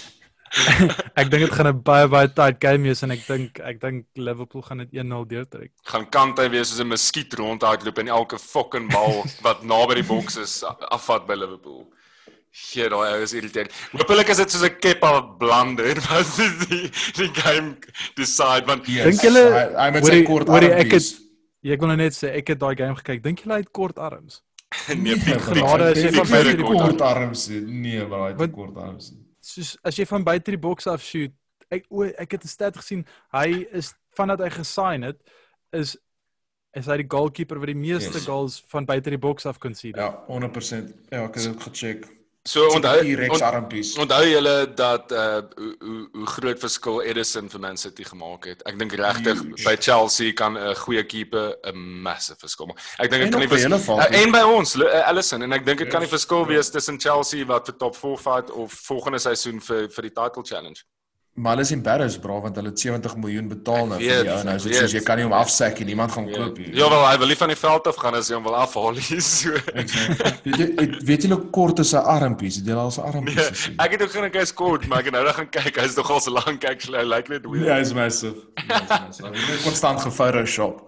Ek dink dit gaan 'n baie baie tight game wees en ek dink ek dink Liverpool gaan dit 1-0 deurtrek. gaan kant hy wees soos 'n muskiet rondhardloop en elke fucking bal wat naby die boks is afvat by Liverpool. Gee daai ou is irriterend. Hoopelik is dit soos 'n Kepa blunder wat die die game decide want Yes. Dink julle- hy, met sy kort hoorie, ek armpies. het- Ja, ek wil nou net sê ek het daai game gekyk. Dink julle hy het kort arms? nee piek piek genade as jy piek van vir buite die die kort. kort arms. Nee, maar hy het Want- kort arms. Soos as jy van buite die boks af shoot. Ek o, ek het 'n stat gesien. Hy is vandat hy gesign het is is hy die goalkeeper wat die meeste Yes. goals van buite die boks af kon sien. Ja, 100%. Ja, ek het dit gecheck. So onthou on- onthou julle dat uh hoe hoe, groot verskil Edison vir Man City gemaak het. Ek dink regtig by Chelsea kan 'n goeie keeper 'n massive verskil maak. Ek dink dit kan nie die hele vers- veld uh, nie. en by ons uh, Alisson en ek dink dit kan nie Yes, verskil ja. wees tussen Chelsea wat vir top 4 fight of volgende seisoen vir vir die title challenge. Maar hulle is embarrassed bro want hulle het 70 miljoen betaal nou vir die ou nou so soos jy kan nie hom afsak en niemand gaan koop nie. Ja wel, hy wil nie van die veld af gaan as hy hom wil afhaal nie. So. Weet jy weet jy hoe kort is sy armpies? Jy al sy armpies Nee, ek het ook geen hy's kort, maar ek het nou net gaan kyk. Hy's nogal so lank actually. Hy lyk net weird. Ja, hy's massive. Hy's konstant gefotoshop.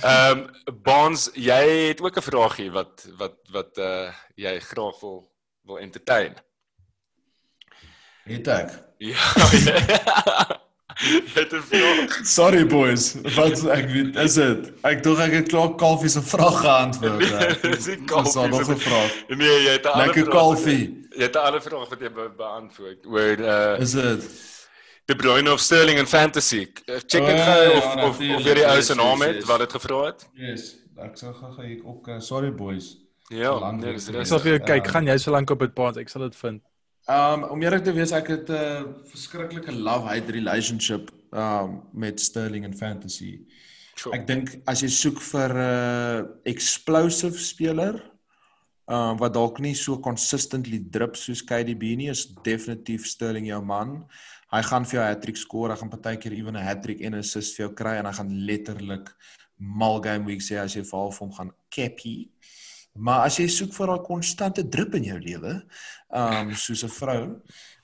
Ehm Bonds, jy het ook 'n vraagie wat wat wat uh jy graag wil wil entertain. Ek. Ja. Jy het vraag. Sorry boys, wat ek weet is dit. Ek dink ek het klaar Kalfie se vraag geantwoord. hè. Dis nie Kalfie al nog se- 'n vraag. Nee, jy het 'n ander Lekker. Kalfie. Jy het 'n ander vraag wat jy be beantwoord oor uh Is dit? De Bruyne of Sterling in fantasy. Uh, Check dit ja, gou ja, of of of natuurlijk. jy die ou se naam het yes. wat dit gevra het. Yes, ek sal gou hier ook uh, sorry boys. Ja, nee, dis weer. Ek sal vir jou kyk, gaan jy so lank op dit paas, ek sal dit vind. Um om eerlik te wees, ek het 'n uh, verskriklike love-hate relationship um met Sterling in fantasy. Sure. Ek dink as jy soek vir 'n uh, explosive speler um wat dalk nie so consistently drip soos KDB nie, is definitief Sterling jou man. Hy gaan vir jou hattrick skoor, hy gaan partykeer ewen 'n hattrick en 'n assist vir jou kry en hy gaan letterlik mal game week sê as jy vir hom gaan cappy. Maar as jy soek vir daai konstante drip in jou lewe, um soos 'n vrou,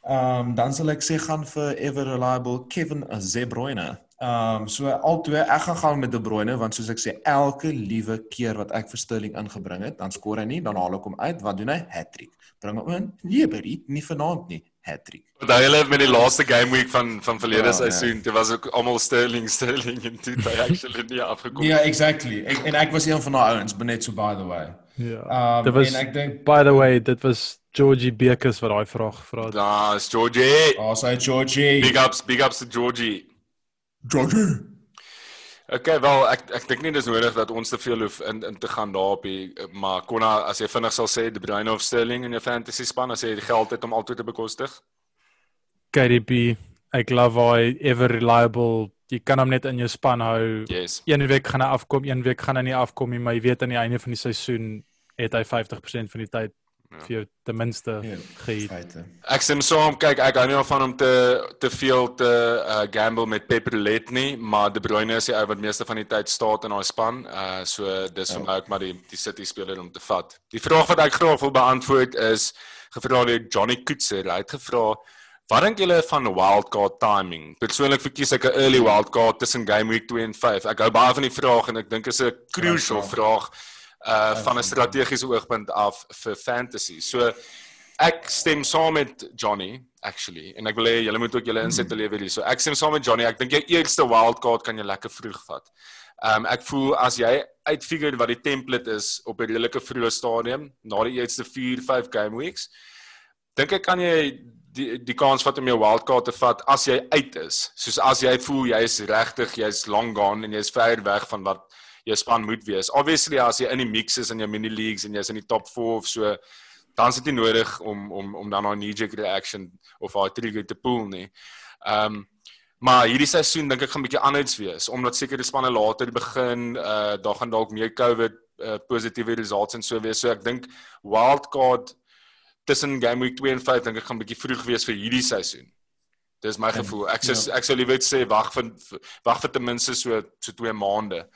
um dan sal ek sê gaan vir ever reliable Kevin De Bruyne. Um so albei ek gaan gaan met De Bruyne want soos ek sê elke liewe keer wat ek vir Sterling ingebring het, dan skoor hy nie, dan haal ek hom uit, wat doen hy? Hattrick. Bring hom in. Nee, buddy, nie vanaand nie. Hattrick. Onthou julle met die laaste game week van van verlede Ja, seisoen, dit was ook almal Sterling, Sterling en toe het hy actually nie afgekom. Ja, exactly. Ek, en ek was een van daai ouens, but net so by the way. Ja. Um Dit was en ek dink by the way, dit was Georgie Bekes wat daai vraag gevra het. Daar's Georgie. Oh, sy Georgie. Big ups, big ups to Georgie. Georgie. Okay, wel ek ek dink nie dis nodig dat ons te veel hoef in in te gaan daarop hier, maar Konna as jy vinnig sal sê De Bruyne of Sterling in jou fantasy span as jy die geld het om altyd te bekostig. KDB, ek love hy ever reliable. Jy kan hom net in jou span hou. Yes. Een week gaan hy afkom, een week gaan hy nie afkom nie, maar jy weet aan die einde van die seisoen het hy 50% van die tyd Ja. vir jou ten minste Ja, geëet. feite. Ek stem saam, kyk ek hou nie van om te te veel te uh, gamble met Pep Roulette nie, maar De Bruyne is die ou wat meeste van die tyd staat in daai span. Uh so dis vir my ook maar die die City speler om te vat. Die vraag wat ek graag wil beantwoord is gevra deur Johnny Koetser. Hy het gevra Wat dink julle van wildcard timing? Persoonlik verkies ek 'n early wildcard tussen game week 2 en 5. Ek hou baie van die vraag en ek dink is 'n crucial vraag uh van 'n strategiese oogpunt af vir fantasy. So ek stem saam met Johnny actually en ek wil hê julle moet ook julle insette lewer hier. So ek stem saam met Johnny. Ek dink jou eerste wildcard kan jy lekker vroeg vat. Um ek voel as jy uitfigure wat die template is op 'n redelike vroeë stadium na die eerste 4, 5 game weeks, dink ek kan jy die die kans vat om jou wildcard te vat as jy uit is. Soos as jy voel jy's regtig, jy's long gone en jy's ver weg van wat jou span moet wees. Obviously as jy in die mix is in jou mini leagues en jy's in die top 4 of so, dan is dit nie nodig om om om dan 'n knee jerk reaction of 'n trigger te pull nie. Ehm um, maar hierdie seisoen dink ek gaan 'n bietjie anders wees omdat sekere spanne later begin, uh daar gaan dalk meer COVID uh, positiewe results en so wees. So ek dink wildcard tussen game week 2 en 5 dink ek gaan 'n bietjie vroeg wees vir hierdie seisoen. Dis my gevoel. Ek sê ek sou liewer sê wag vir wag vir ten minste so so 2 maande.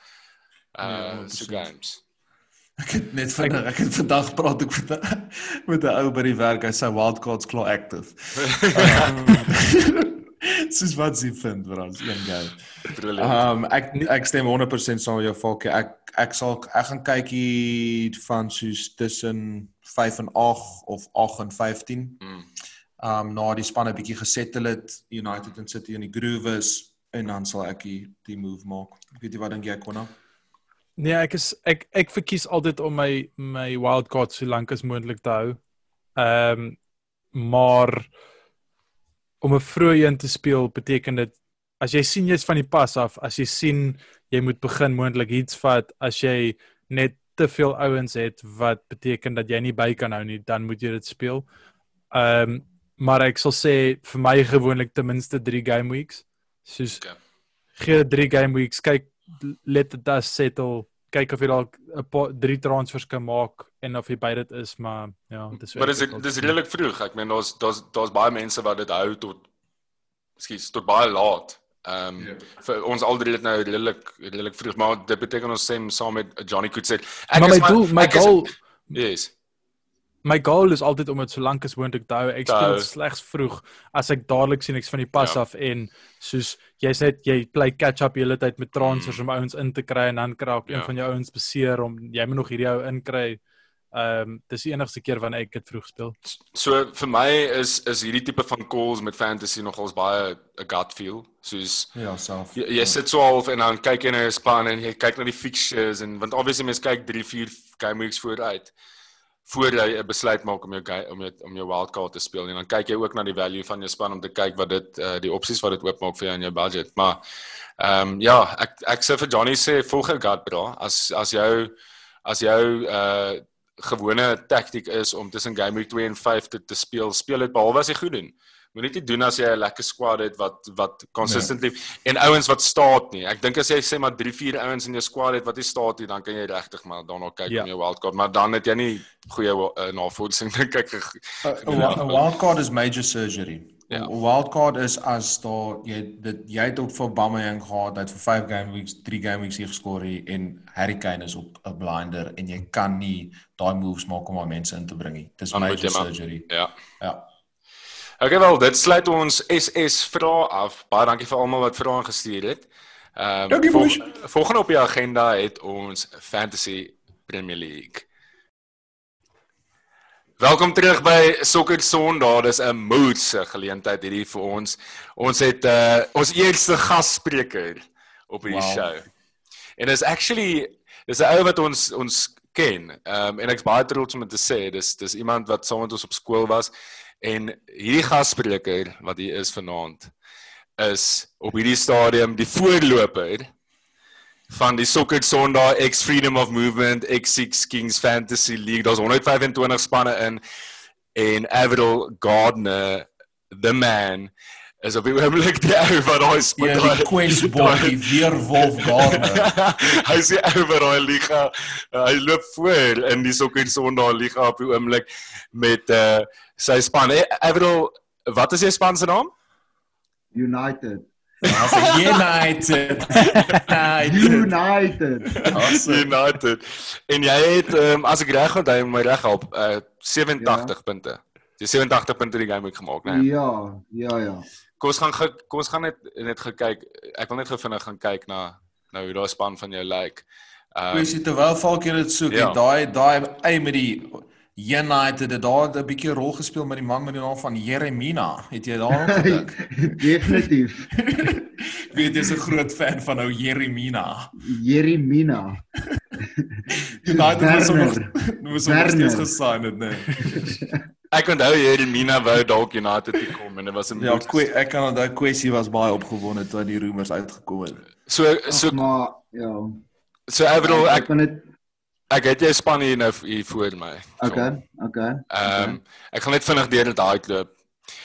Uh Ja, so 100%. games. Ek het net vandag ek het vandag praat ek met 'n met 'n ou by die werk. Hy sê wildcards klaar active. Um, Soos wat sy vind, is een guy. Brilliant. Um ek ek stem 100% saam met jou Falkie. Ek ek sal ek gaan kyk hier van soos tussen 5 en 8 of 8 en 15. Mm. Um na die spanne bietjie gesettle het, United en City in die groove is en dan sal ek die, die move maak. Ek weet nie wat dink jy Konna? Nee, ek is ek ek verkies altyd om my my wildcard so lank as moontlik te hou. Ehm um, maar om 'n vroeë een te speel beteken dit as jy sien jy's van die pas af, as jy sien jy moet begin moontlik iets vat as jy net te veel ouens het wat beteken dat jy nie by kan hou nie, dan moet jy dit speel. Ehm um, maar ek sal sê vir my gewoonlik ten minste 3 game weeks. Soos Okay. gee 3 game weeks, kyk let the dust settle, kyk of jy dalk 'n paar drie transfers kan maak en of jy by dit is, maar ja, dis Maar dis dis redelik vroeg. Ek meen daar's daar's daar's baie mense wat dit hou tot skielik tot baie laat. Ehm um, Ja. vir ons al drie dit nou redelik redelik vroeg, maar dit beteken ons stem saam met Johnny Coetzee. Ek Maar is my doel, my ek is- goal, Yes. My goal is altyd om dit so lank as moontlik te hou. Ek speel slegs vroeg as ek dadelik sien ek's van die pas Ja. af en soos jy's net jy play catch up die hele tyd met transfers om ouens in te kry en dan kry een Mm. Ja. van jou ouens beseer om jy moet nog hierdie ou inkry. Ehm um, dis die enigste keer wanneer ek dit vroeg speel. So vir my is is hierdie tipe van calls met fantasy nogals baie 'n gut feel. Soos Ja, self. jy, jy sit so half en dan kyk jy na jou span en jy kyk na die fixtures en want obviously mense kyk 3, 4 game weeks vooruit voor jy 'n besluit maak om jou om jou om jou wildcard te speel en dan kyk jy ook na die value van jou span om te kyk wat dit uh, die opsies wat dit oopmaak vir jou in jou budget. Maar ehm um, ja, ek ek sê vir Johnny sê volg jou gut bra. As as jou as jou uh gewone taktik is om tussen game week 2 en 5 te, te speel, speel dit behalwe as jy goed doen. Moenie dit doen as jy 'n lekker squad het wat wat consistently en ouens wat staat nie. Ek dink as jy sê maar 3, 4 ouens in jou squad het wat nie staat nie, dan kan jy regtig maar daarna kyk Ja. om jou wildcard, maar dan het jy nie goeie uh, navorsing dink ek. 'n 'n wildcard is major surgery. Ja. 'n Wildcard is as daar jy dit jy het op vir Aubameyang gehad, hy het vir 5 game weeks, 3 game weeks hier geskor hier en Harry Kane is op 'n blinder en jy kan nie daai moves maak om daai mense in te bring nie. Dis moet major surgery. Ja. Ja. Okay wel, dit sluit ons SS vrae af. Baie dankie vir almal wat vrae gestuur het. Ehm Dankie, boys. volgende op die agenda het ons Fantasy Premier League. Welkom terug by Sokker Sondag. Dis 'n moedse geleentheid hierdie vir ons. Ons het uh ons eerste gasspreker op hierdie Wow. show. En dis actually dis 'n ou wat ons ons ken. Ehm um, en ek's baie trots om dit te sê. Dis dis iemand wat saam met ons op skool was en hierdie gasspreker wat hier is vanaand is op hierdie stadium die voorloper van die Sokker Sondag X Freedom of Movement X6 Kings Fantasy League. Daar's 125 spanne in en Avril Gardner the man is op die oomblik die ou wat daai span Ja, die kwesbord, die weerwolf Gardner. hy sê oor daai liga. Uh, hy loop voor in die Sokker Sondag liga op die oomblik met uh sy span. Hey, Avril, wat is jou span se naam? United. United. United. United. Awesome. United. En jy het um, as ek reg onthou, my reg op uh 87 ja. punte. Jy 87 punte die game week gemaak, né? Nee. Ja, ja, ja. Kom ons gaan ge, kom ons gaan net net gekyk. Ek wil net gou vinnig gaan kyk na nou hoe daai span van jou lyk. Um, Kwessie terwyl Falkie dit soek, Ja. daai daai ei met die United het daar 'n bietjie rol gespeel met die man met die naam van Jeremina. Het jy daaraan gedink? Definitief. Ek weet jy's 'n groot fan van ou Jeremina. Jeremina. United was nog was nog steeds gesign het, nee. ek onthou Jeremina wou dalk United toe kom en dit was 'n Ja, kwe, ek kan onthou kwessie was baie opgewonde toe die rumors uitgekom het. So so Ag, maar ja. so Avril, ek kan dit ek het jou span hier nou hier voor my. Okay, okay. Ehm um, ek gaan net vinnig deur dit uitloop.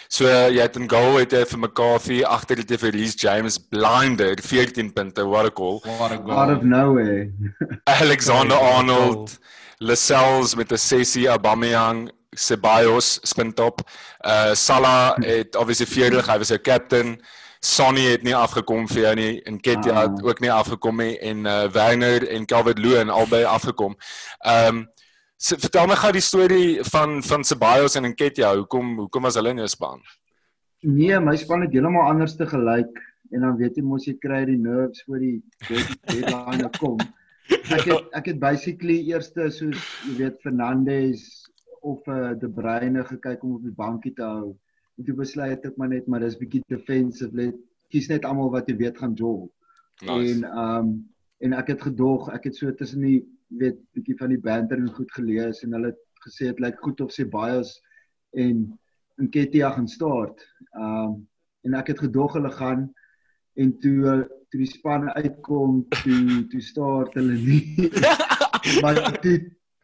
So jy het 'n goal het jy vir McCarthy agter dit vir Reece James blinder 14 punte what a goal. What a Out goal. of nowhere. Alexander Arnold, Lascelles met 'n sessie Aubameyang, Ceballos spintop. Uh Salah het obviously vierdig, hy was 'n captain. Sonny het nie afgekom vir jou nie en Ketia Ah. het ook nie afgekom nie en uh Werner en Calvert-Lewin albei afgekom. Ehm um, so, vertel my gou die storie van van Ceballos en Ketia. Hoekom hoekom was hulle in jou span? Nee, my span het heeltemal anders te gelyk en dan weet jy mos jy kry die nerves voor die dead- deadline kom. Ek het ek het basically eerste soos jy weet Fernandes of uh, De Bruyne gekyk om op die bankie te hou. En toe besluit ek maar net maar dis bietjie defensive. Let kies net almal wat jy weet gaan jol. Nice. En ehm um, en ek het gedog, ek het so tussen die weet bietjie van die banter en goed gelees en hulle het gesê dit lyk goed of Ceballos en Nketiah gaan start. Ehm um, en ek het gedog hulle gaan en toe toe die span uitkom, toe toe start hulle nie. maar toe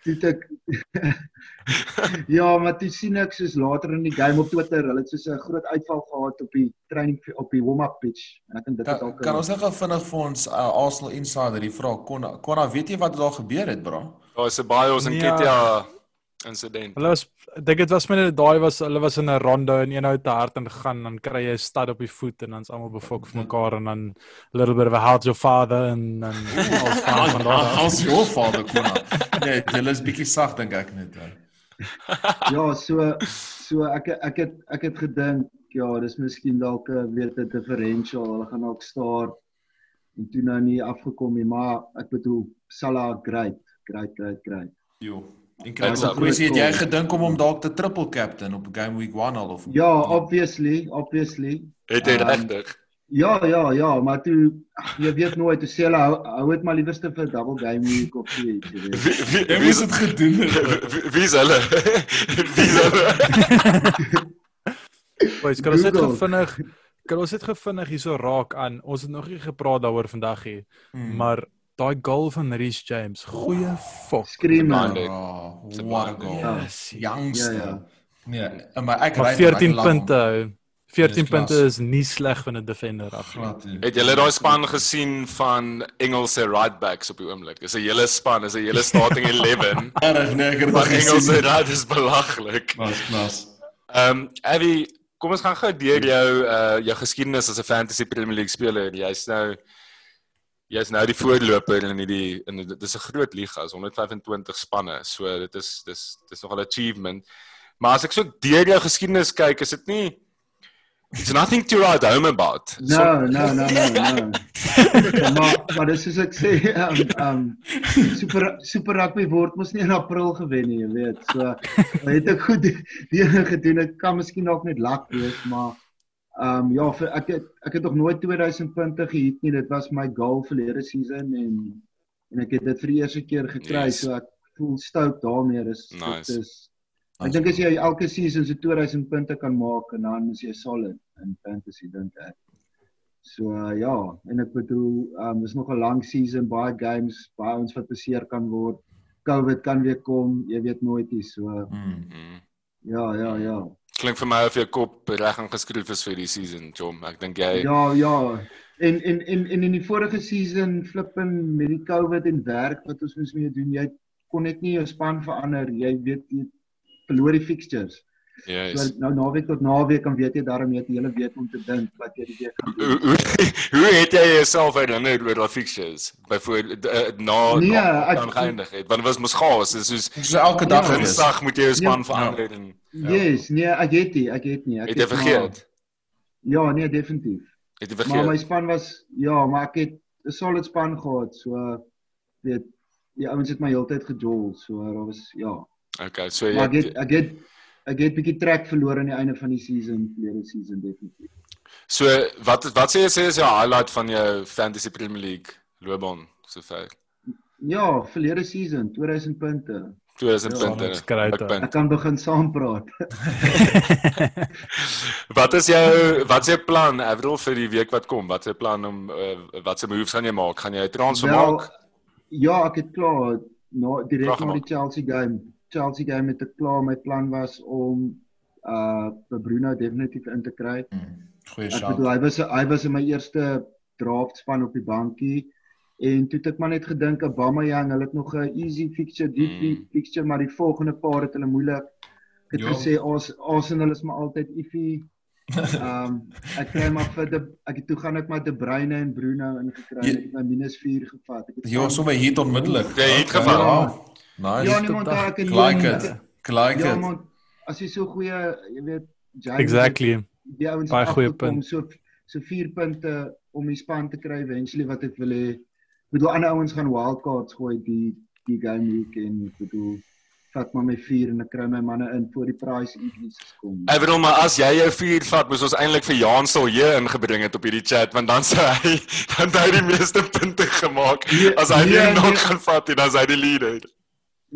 toe ek Ja, maar toe sien ek soos later in die game op Twitter, hulle het soos 'n groot uitval gehad op die training op die warm-up pitch en ek dink dit het Kan, dalk kan ons net gou vinnig vir ons uh, Arsenal insider hier vra kon kon weet jy wat daar gebeur het bro? Daar is 'n baie ons in Ja. Ketia insident. Hulle was ek dink dit was met daai was hulle was in 'n ronde en een ou te hard en gegaan dan kry jy 'n stad op die voet en dan's almal befok vir mekaar en dan little bit of a how's your father en dan. How's your father kon? Nee, jy is bietjie sag dink ek net. Ja, so so ek ek het ek het gedink ja, dis miskien dalk 'n weet 'n differential. Hulle gaan dalk staar en toe nou nie afgekom nie, maar ek bedoel Salah great, great, great, great. Jo. En kry 'n kwessie het jy gedink om hom dalk te triple captain op game week 1 al of Ja, obviously, obviously. Het hy Ehm, regtig? Ja, ja, ja, maar toe jy weet nooit, toe sê hulle hou, hou dit maar liewerste vir double game week of so iets, jy weet. Wie wie wie dit gedoen het. wie- wie is hulle? Wie is hulle? Boys, kan ons net gevinnig kan ons net gevinnig hierso raak aan. Ons het nog nie gepraat daaroor vandag nie, Hmm. maar daai goal van Reece James, goeie fok. Screamer. Blinded. Oh. Ja. Yes. Youngster. Ja, ja. Nee, maar ek ry 14 punte. 14 Dis klas. punte is nie sleg van 'n defender af nie. Het julle daai span gesien van Engelse right backs op die oomblik? Dis 'n hele span, is 'n hele starting 11 Reg nee, ek het dit Engelse gesien. right is belaglik. Klas, klas. Ehm um, Abby, kom ons gaan gou deur jou uh jou geskiedenis as 'n fantasy Premier League speler. Jy's nou jy's nou die voorloper in hierdie in dit is 'n groot liga, is 125 spanne. So dit is dis dis nogal 'n achievement. Maar as ek so deur jou geskiedenis kyk, is dit nie It's nothing to write home about. No, no, no, no, no. maar maar dis soos ek sê, um um super super rugby word mos nie in April gewen nie, jy weet. So het ek goed dinge gedoen. Ek kan miskien dalk net lak wees, maar um ja, vir, ek het ek het nog nooit 2000 punte gehit nie. Dit was my goal verlede season en en ek het dit vir die eerste keer gekry, Yes. so ek voel stout daarmee. Dis Nice. dit is Ek dink as jy elke season so 2000 punte kan maak en dan is jy solid in fantasy dink ek. So uh, ja, en ek bedoel, um dis nog 'n lang season, baie games, baie ons wat beseer kan word. COVID kan weer kom, jy weet nooit nie. So Mm. Mm. ja, ja, ja. Klink vir my of jou kop reg aangeskryf is vir die season, Jom. Ek dink jy Ja, ja. En en en en in die vorige season flipping met die COVID en werk wat ons moes mee doen, jy kon net nie jou span verander. Jy weet jy verloor die fixtures. Yes. So nou naweek tot naweek kan weet jy daarom jy het die hele week om te dink wat jy die week gaan doen. Hoe hoe- het jy jouself herinner oor daai fixtures? Byvoorbeeld uh, na Nee, na dan geëindig het. Want dit was mos chaos. Dit is soos So elke dag Ja. gewees. Dinsdag moet jy jou span Ja. verander en Yes, nee, ek het nie, ek het nie. Ek het jy maar- vergeet? Ja, nee, definitief. Het jy Maar my vergeet? span was ja, maar ek het 'n solid span gehad, so weet die ouens het my heeltyd gejol, so daar was ja. Okay, so Maar ek jy het ek het ek het bietjie trek verloor aan die einde van die season, verlede season definitief. so wat wat sê jy sê is jou highlight van jou Fantasy Premier League loopbaan sover? Ja, verlede season 2000 punte. 2000 Ja, punte. hè. punt. Ek kan begin saampraat. Wat is jou wat is jou plan Avril vir die week wat kom? Wat is jou plan om uh, wat se moves gaan jy maak? Gaan jy 'n transfer maak? Ja, ek het klaar na direk na die. Chelsea game. Chelsea game het ek klaar. My plan was om uh vir Bruno definitief in te kry. Mm. Goeie Ek bedoel hy was hy was in my eerste draft span op die bankie en toe het ek maar net gedink Aubameyang, hulle het nog 'n easy fixture, deep Mm. fixture, maar die volgende paar het hulle moeilik. Ek het Ja. gesê Ars- Arsenal is maar altyd iffy. Ehm um, ek kry maar vir de ek het toe gaan ek maar De Bruyne en Bruno ingekry Ja. en ek het my minus 4 gevat. Ek het Ja, sommer hier onmiddellik. Jy het Okay, gevat. wow. Nice. Ja, niemand daar ek het Like it. Like Ja, it. maar as jy so goeie, jy weet, James Exactly. die ouens Baie het goeie punt. so so 4 punte om die span te kry eventually wat ek wil hê. Ek bedoel ander ouens gaan wildcards gooi die die game week en ek bedoel vat maar my 4 en ek kry my manne in voor die price increases kom. Avril, maar as jy jou 4 vat, moes ons eintlik vir Jan hier ingebring het op hierdie chat want dan sou hy dan het hy die meeste punte gemaak. Nee, As hy nee, nie nog nee. gaan vat dan is hy die leader.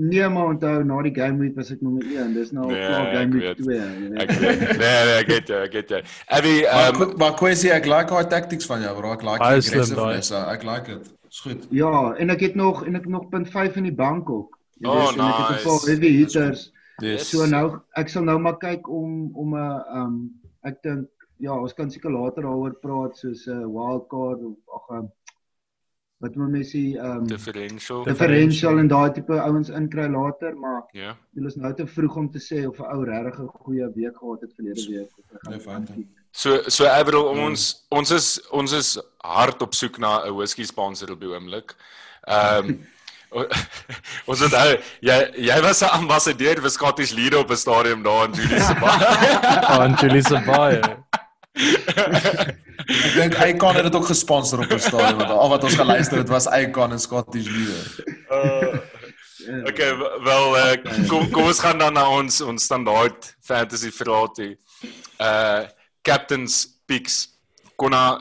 Nee, maar onthou na die game week was ek nommer 1. Dis nou Nee, klaar game week weet. 2. jy weet. Ek weet. Nee, nee, ek weet ek weet. Abby, Maar ehm um, maar Kwesi, ek like daai tactics van jou, bro. Ek like die aggressiveness. Ek like dit. Is goed. Ja, en ek het nog en ek nog punt 5 in die bank ook. Jy Oh, weet, en ek het 'n nice. paar heavy hitters. Dis So nou ek sal nou maar kyk om om 'n um ek dink ja, ons kan seker later daaroor praat soos 'n wild card of ag um, wat moet mens sê um differential. differential en daai tipe ouens inkry later, maar Ja. dit is nou te vroeg om te sê of 'n ou regtig 'n goeie week gehad het verlede week of hy Nee. So so Avril ons ons is ons is hard op soek na 'n whisky sponsor op die oomblik. Ehm o- ons het nou jy jy was 'n ambassadeur vir Scottish Leader op 'n stadium daar in Julie se bar. Oh, en Julie se baie. Ek dink Icon het dit ook gesponsor op 'n stadium want al wat ons geluister het was Icon en Scottish Leader. Uh, okay, wel uh, kom kom ons gaan dan na ons ons standaard fantasy vrae toe. Uh captains picks konna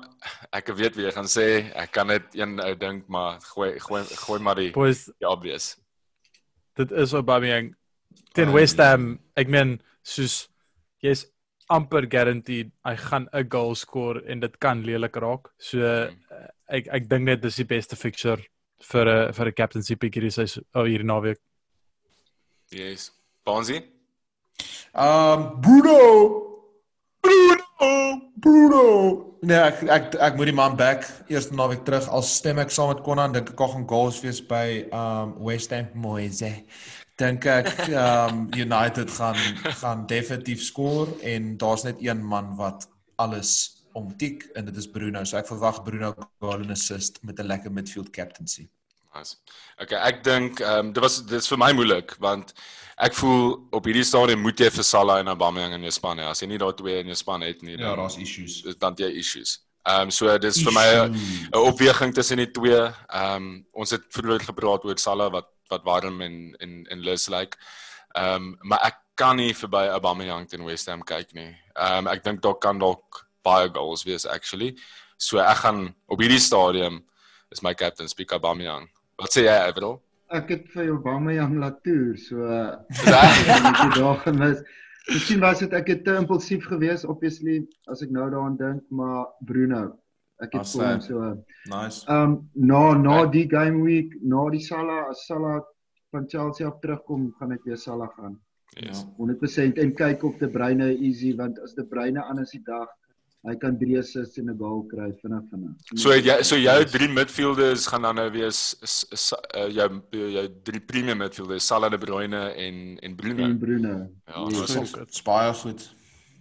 ek weet wie jy gaan sê, ek kan net een ou dink maar gooi gooi gooi maar die Boys, die obvious. dit is Aubameyang teen. West Ham. Ek meen soos jy's amper guaranteed hy gaan 'n goal score en dit kan lelik raak. So uh, ek ek dink net dis die beste fixture vir 'n vir 'n captaincy pick hierdie seisoen oh, hierdie naweek. Yes. Bonzi? Um Bruno Bruno Bruno Nee, ek ek ek moet die man back eerste naweek terug al stem ek saam met Konan dink ek gaan goals wees by um West Ham Moise. Dink ek um United gaan gaan definitief skoor en daar's net een man wat alles omtik en dit is Bruno. So ek verwag Bruno goal en assist met 'n lekker midfield captaincy. Nice. Okay, ek dink ehm um, dit was dit is vir my moeilik want ek voel op hierdie stadium moet jy vir Salah en Aubameyang in jou span hê. As jy nie daai twee in jou span het nie, Ja, dan daar's issues. is dan jy issues. Ehm um, so dis vir my 'n 'n opweging tussen die twee. Ehm um, ons het vroeër gepraat oor Salah wat wat warm en en en lus lyk. Like. Ehm um, maar ek kan nie verby Aubameyang teen West Ham kyk nie. Ehm um, ek dink daar kan dalk baie goals wees actually. So ek gaan op hierdie stadium is my captain speak Aubameyang. Wat sê jy, Avril? Ek het vir Aubameyang laat toer, so ek het daar gemis. Miskien was dit ek het te impulsief geweest obviously as ek nou daaraan dink, maar Bruno, ek het vir hom so Nice. um na na die game week, na die Salah, as Salah van Chelsea af terugkom, gaan ek weer Salah gaan. Yes. 100% en kyk of De Bruyne easy want as De Bruyne anders die dag, hy kan 3 assists en 'n goal kry vinnig vinnig. So het jy so jou drie midfielders gaan dan nou wees is, is, uh, jou jou drie premium midfielders Salah de Bruyne en en Bruno. en Bruno. Ja, Yes. dis Goed, Dit's baie goed.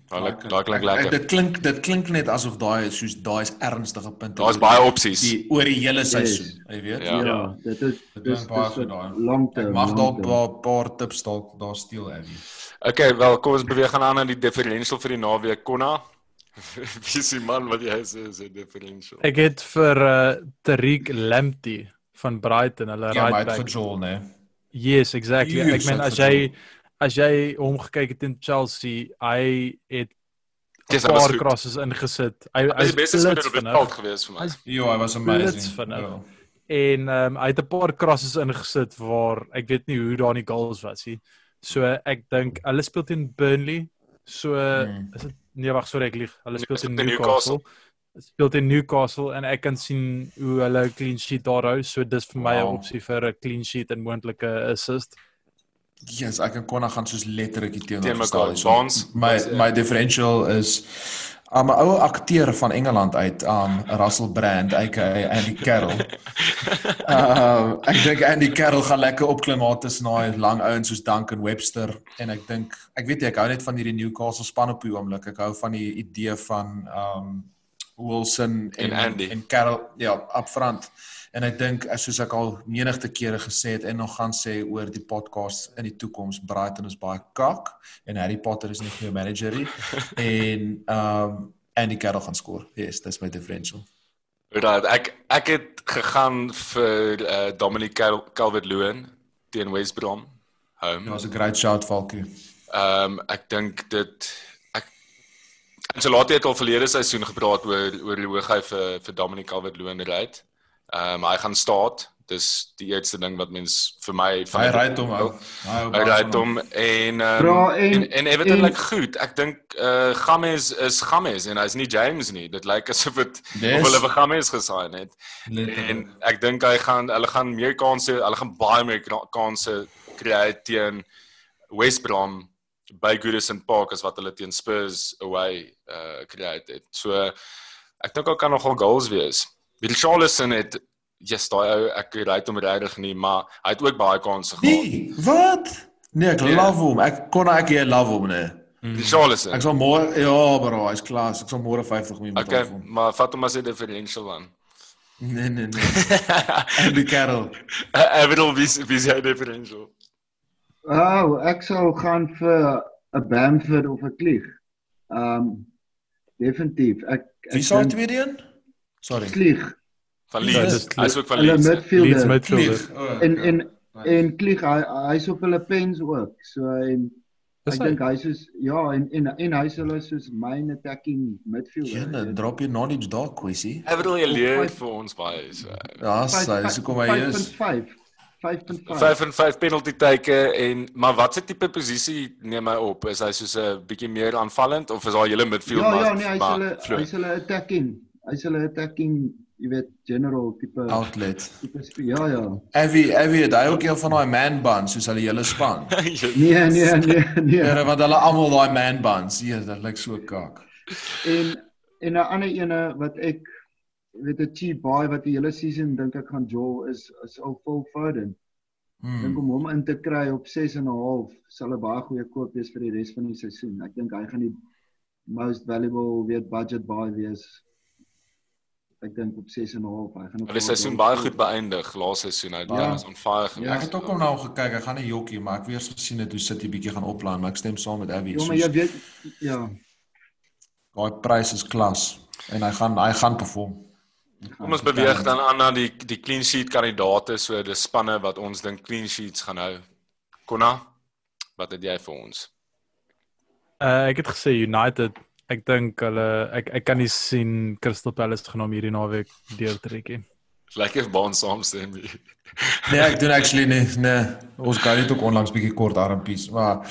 Daai daai klink Ek- ek- lekker. Dit klink dit klink net asof daai is soos daai is ernstige punte. Daar's baie opsies. die oor die hele seisoen, jy weet. Ja. Ja, dit is Dit dis klink baie dis goed daai. Ek mag term. 'n paar tips dalk daar steel Abby. Okay, wel kom ons beweeg aan aan die differential vir die naweek Konna. Wie is die man wat jy sê is 'n differential? Ek het vir uh, Tariq Lamptey van Brighton, hulle Ja, maar right hy het back. vir Joel, né? Yes, exactly. Yes, Ek meen as vir jy Joel. As jy hom gekyk het in Chelsea, hy het 'n paar crosses ingesit. Hy Hy is die beste speler op die veld gewees vir my. Hy's Ja, hy was amazing. Ja. en um, hy het 'n paar crosses ingesit waar ek weet nie hoe daar nie goals was nie. So ek dink hulle speel teen Burnley. So Hmm. is dit nee wag sorry ek lieg. Hulle speel teen teen Newcastle. Speel teen Newcastle en ek kan sien hoe hulle 'n clean sheet daar hou. So dis vir my 'n Wow. opsie vir 'n clean sheet en moontlike assist. Yes, ek en Konna gaan soos letterlik teenoor staan. Bonds. My Wat sê- my differential is um, 'n ou akteur van Engeland uit, um Russell Brand, aka Andy Carroll. Uh ek dink Andy Carroll gaan lekker opklim maar tussen daai lang ouens soos Duncan Webster en ek dink ek weet nie ek hou net van hierdie Newcastle span op die oomblik. Ek hou van die idee van um Wilson en En Andy. en Carroll ja up front. En ek dink soos ek al menigte kere gesê het en nog gaan sê oor die podcast in die toekoms Brighton is baie kak en Harry Potter is nie goeie manager nie en um Andy Carroll gaan skoor. Yes, dis my differential. Right, ek ek het gegaan vir uh, Dominic Cal Calvert-Lewin teen West Brom home. Dit was 'n great shout Falkie. Ehm um, ek dink dit ek Ancelotti het al verlede seisoen gepraat oor oor hoe hy vir vir Dominic Calvert-Lewin ry. Ehm um, hy gaan staat dis die eerste ding wat mens vir my van Hy ry hom ou. Hy ry hom en um, Bra, en- en en Everton lyk goed. Ek dink uh James is James en hy's nie James nie. Dit lyk asof dit Yes. of hulle vir James gesign het. En ek dink hy gaan hulle gaan meer kansse, hulle gaan baie meer kansse kry teen West Brom by Goodison Park as wat hulle teen Spurs away uh kry het. So ek dink daar kan nogal goals wees. Richarlison het yes, daai ou ek ry hom regtig nie, maar hy het ook baie kansse gehad. Nee, wat? Nee, ek Nee. love hom. Ek kon ek jy love hom nee. Richarlison. Ek sal môre ja, bro, hy's klas. Ek sal môre 50 miljoen betaal Okay, vir hom. maar vat hom as 'n differential dan. Nee, nee, nee. Andy Carroll. Everton wie wie sy differential. Oh, ek sal gaan vir 'n Bamford of 'n Klieg. Um definitief. Ek ek Wie sou dink tweede een? Sorry. Klieg. Van Ja, Leeds. Hy's ook van Leeds. Leeds midfielder. midfielder. Vlieg. Oh, En okay. en en Klieg hy hy's op hulle pens ook. So en Dis ek dink hy's soos ja en en en hy's hulle soos main attacking midfielder. Jene, drop jy knowledge daar kwessie. Everton jy leer Of vir ons baie so. Ja, sy, dis hoekom hy is. 5.5. 5.5. 5 en 5 penalty teke en maar watse tipe posisie neem hy op? Is hy soos 'n bietjie meer aanvallend of is hy hele midfield Ja maar ja, nee, hy's hulle hy's hulle attacking. Hy's hulle attacking, jy weet, general tipe Outlet. tipe ja ja. Evie, Evie, het hy ook een van daai man buns soos hulle hele span. Nee nee nee nee. Ja, want hulle almal daai man buns. Ja, dit lyk so kak. En en 'n ander ene wat ek weet 'n cheap boy wat die hele season dink ek gaan jol is is ou Phil Foden. Ek dink Hmm. om hom in te kry op 6 en 'n half sal 'n baie goeie koop wees vir die res van die seisoen. Ek dink hy gaan die most valuable weet budget buy wees. Ek dink op 6 en 'n half. Hy gaan op Hulle seisoen baie goed beëindig laas seisoen. Hy Ja. was on fire gewees. Ek het ook hom nou gekyk. Ek gaan nie jokkie, maar ek weer gesien het hoe City bietjie gaan oplaan, maar ek stem saam met Evie. Ja, maar jy weet ja. daai prys is klas en hy gaan hy gaan perform. Kom ons beweeg dan aan na die die clean sheet kandidaate, so dis spanne wat ons dink clean sheets gaan hou. Konna, wat het jy vir ons? Uh, ek het gesê United. Ek dink hulle ek ek kan nie sien Crystal Palace gaan hom hierdie naweek deurtrek nie. Lekker of baan saamstem. Nee, ek doen actually nie. Nee, ons gaan net ook onlangs bietjie kort armpies, maar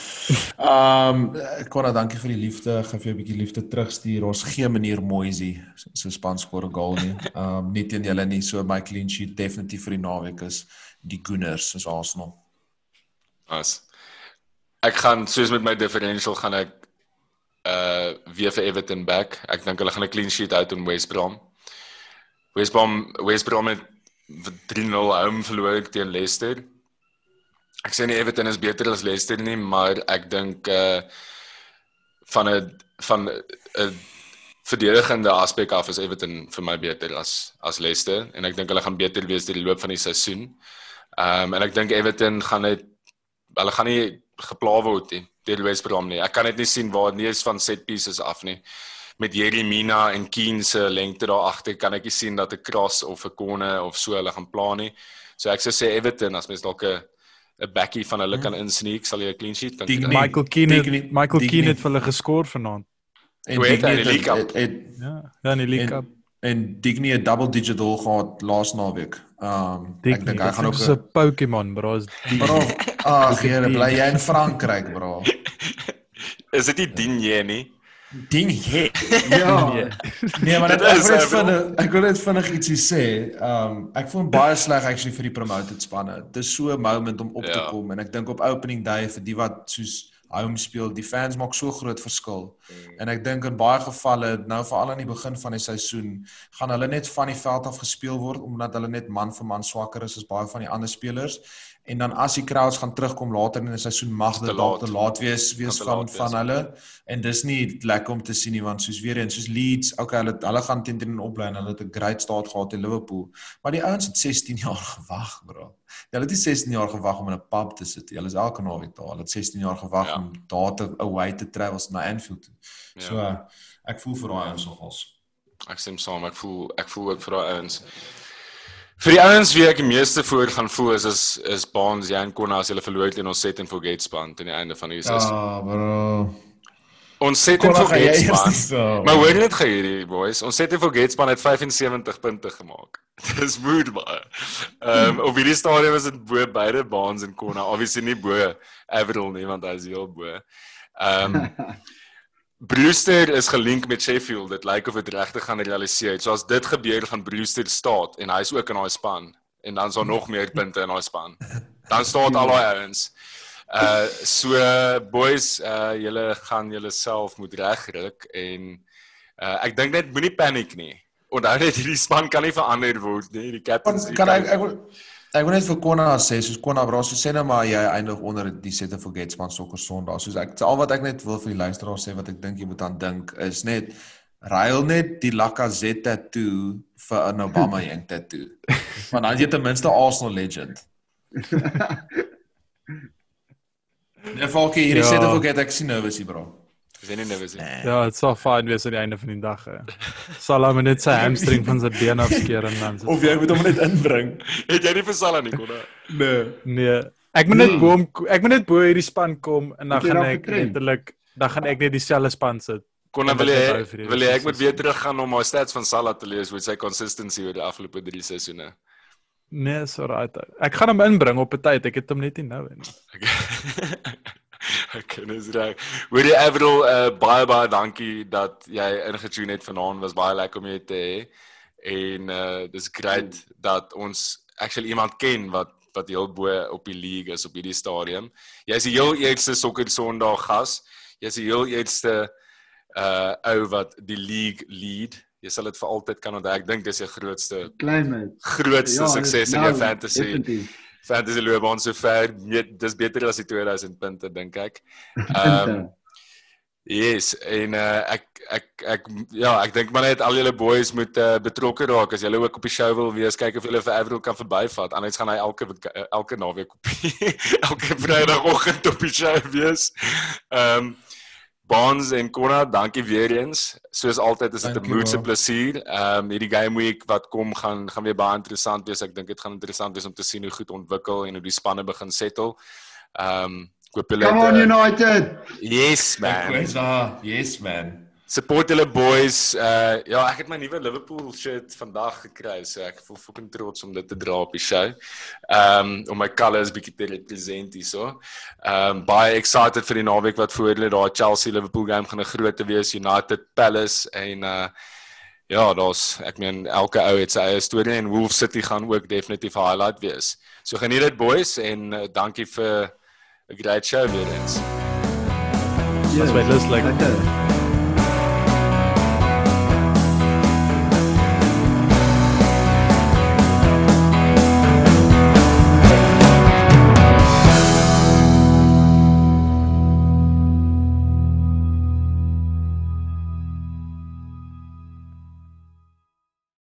ehm um, Konna, dankie vir die liefde. Gaan vir jou 'n bietjie liefde terugstuur. Ons gee meneer Moisey se span skoor 'n goal nie. Ehm um, nie teen julle nie. So my clean sheet definitief vir die naweek is die Gunners is Arsenal. As ek gaan soos met my differential gaan ek uh weer vir Everton back. Ek dink hulle gaan 'n clean sheet hou teen West Brom. West Brom West Brom het 3-0 home verloor teen Leicester. Ek sê nie Everton is beter as Leicester nie, maar ek dink uh van 'n van 'n verdedigende aspek af is Everton vir my beter as as Leicester en ek dink hulle gaan beter wees deur die loop van die seisoen. Ehm um, en ek dink Everton gaan net hulle gaan nie gepla word nie deur West Brom nie. Ek kan dit nie sien waar nie eens van set pieces af nie. Met Jeremina en Keen se lengte daar agter kan ek nie sien dat 'n cross of 'n corner of so hulle gaan pla nie. So ek sou sê Everton as mens dalk 'n 'n backie van hulle kan insneak, sal jy 'n clean sheet kan kry. Michael Keane het, Michael Keane het vir hulle geskoor vanaand. En het hy Digny die League het, Cup? het, het Ja, ja in die League En- Cup. en Digny het double digit goal gehad laas naweek. Ehm um, ek dink hy gaan ook 'n Pokémon, bro. Is die Bro, ag, jare bly jy in Frankryk, bro. Is dit nie Digne nie? Ding he. Ja. Nee. Maar Dit dit ek is, wil wil- vinnig ek wil net vinnig ietsie sê. Um ek voel baie sleg actually vir die promoted spanne. Dis so 'n moment om op te Ja. kom en ek dink op opening day vir die wat soos home speel, die fans maak so groot verskil. En ek dink in baie gevalle, nou veral aan die begin van die seisoen, gaan hulle net van die veld af gespeel word omdat hulle net man vir man swakker is as baie van die ander spelers. En dan as die crowds gaan terugkom later in die seisoen mag dit dalk te laat wees wees van wees. van hulle en dis nie lekker om te sien nie want soos weer eens soos Leeds, okay, hulle hulle gaan teen teen oplei en hulle het 'n great start gehad teen Liverpool. Maar die ouens het 16 jaar gewag, bro. Hulle het nie 16 jaar gewag om in 'n pub te sit. Hulle is elke naweek daar. Hulle het 16 jaar gewag Ja. om daar te away te travel na Anfield toe. Ja. So uh, ek voel vir daai ouens nogals. Ek stem saam. Ek voel ek voel ook vir daai ouens. Vir die ouens wie ek die meeste voor gaan voel is is, is Baans, Jan Konna as hulle verloor teen ons set en forget span teen die einde van die seisoen. Ja, bro. Ons set en jy forget span. so. Maar hoor net gou hierdie boys, ons set en forget span het 75 punte gemaak. Dis moed baie. Ehm um, op hierdie stadium is dit bo beide Baans en Konna, obviously nie bo Avril nie want hy is heel bo. Ehm um, Brewster is gelink met Sheffield. Dit lyk of dit regtig gaan realiseer. So as dit gebeur gaan Brewster staat en hy's ook in daai span en dan is daar nog meer punte in daai span. Dan staan al daai ouens. Uh so boys, uh julle gaan julle self moet regryk en uh ek dink net moenie paniek nie. Onthou net hierdie span kan nie verander word nie. Die kan, captains kan ek ek wil ek wil net vir Konna sê soos Konna bra so sê nou maar jy eindig onder die Set and Forget span sokker Sondag. Soos ek al wat ek net wil vir die luisteraars sê wat ek dink jy moet aan dink is net ruil net die Lacazette tattoo vir 'n Obama Young tattoo. Want dan is jy ten minste Arsenal legend. Nee, Falkie, hierdie Ja. Set and Forget ek sien nervous hier bro. Is nie nervous nie. Ja, dit sal fyn wees aan die einde van die dag. hè. Sal hom net sy hamstring van sy been afskeer en dan. is Of jy moet hom net inbring. Het jy nie vir Salah nie kon? Nee. Nee. Ek moet net Nee. bo hom ek moet net bo hierdie span kom en dan gaan ek letterlik dan gaan ek net dieselfde span sit. Kon En wil jy is nou wil jy ek moet weer terug gaan om my stats van Salah te lees met sy consistency oor die afgelope 3 seisoene. Nee, so right. Ek gaan hom inbring op 'n tyd. Ek het hom net nie nou in. Ek is reg. Hoor jy Avril uh, baie baie dankie dat jy ingetune het vanaand. Was baie lekker om jou te hê. En uh dis great dat ons actually iemand ken wat wat heel bo op die league is op hierdie stadium. Jy's die heel eerste sokker Sondag gas. Jy's die heel eerste uh ou wat die league lead. Jy sal dit vir altyd kan onthou. Ek dink dis jou grootste Klein mate. grootste Ja, sukses in nou, jou fantasy definitief. Fantasy loopbaan sover. Nee, dis beter as die 2000 punte dink ek. Ehm um, yes, en uh, ek ek ek ja, ek dink maar net al julle boys moet uh, betrokke raak as julle ook op die show wil wees, kyk of julle vir Avril kan verbyvat. Anders gaan hy elke eh, elke naweek op elke Vrydagoggend op die show wees. Ehm um, Bonds en Konna, dankie weer eens. Soos altyd is dit 'n moedse bro. plesier. Ehm um, hierdie game week wat kom gaan gaan weer baie interessant wees. Ek dink dit gaan interessant wees om te sien hoe goed ontwikkel en hoe die spanne begin settle. Ehm um, hoop julle Come on uh, United. Yes man. Yes man. Support julle boys. Uh ja, ek het my nuwe Liverpool shirt vandag gekry, so ek voel fucking trots om dit te dra op die show. Um om my colours bietjie te represent hierso. Um baie excited vir die naweek wat voor lê. Daai Chelsea Liverpool game gaan 'n groot wees, United Palace en uh ja, daar's ek meen elke ou het sy eie storie en Wolves City gaan ook definitief 'n highlight wees. So geniet dit boys en uh, dankie vir 'n great show weer eens. Dis my lus like Lekker.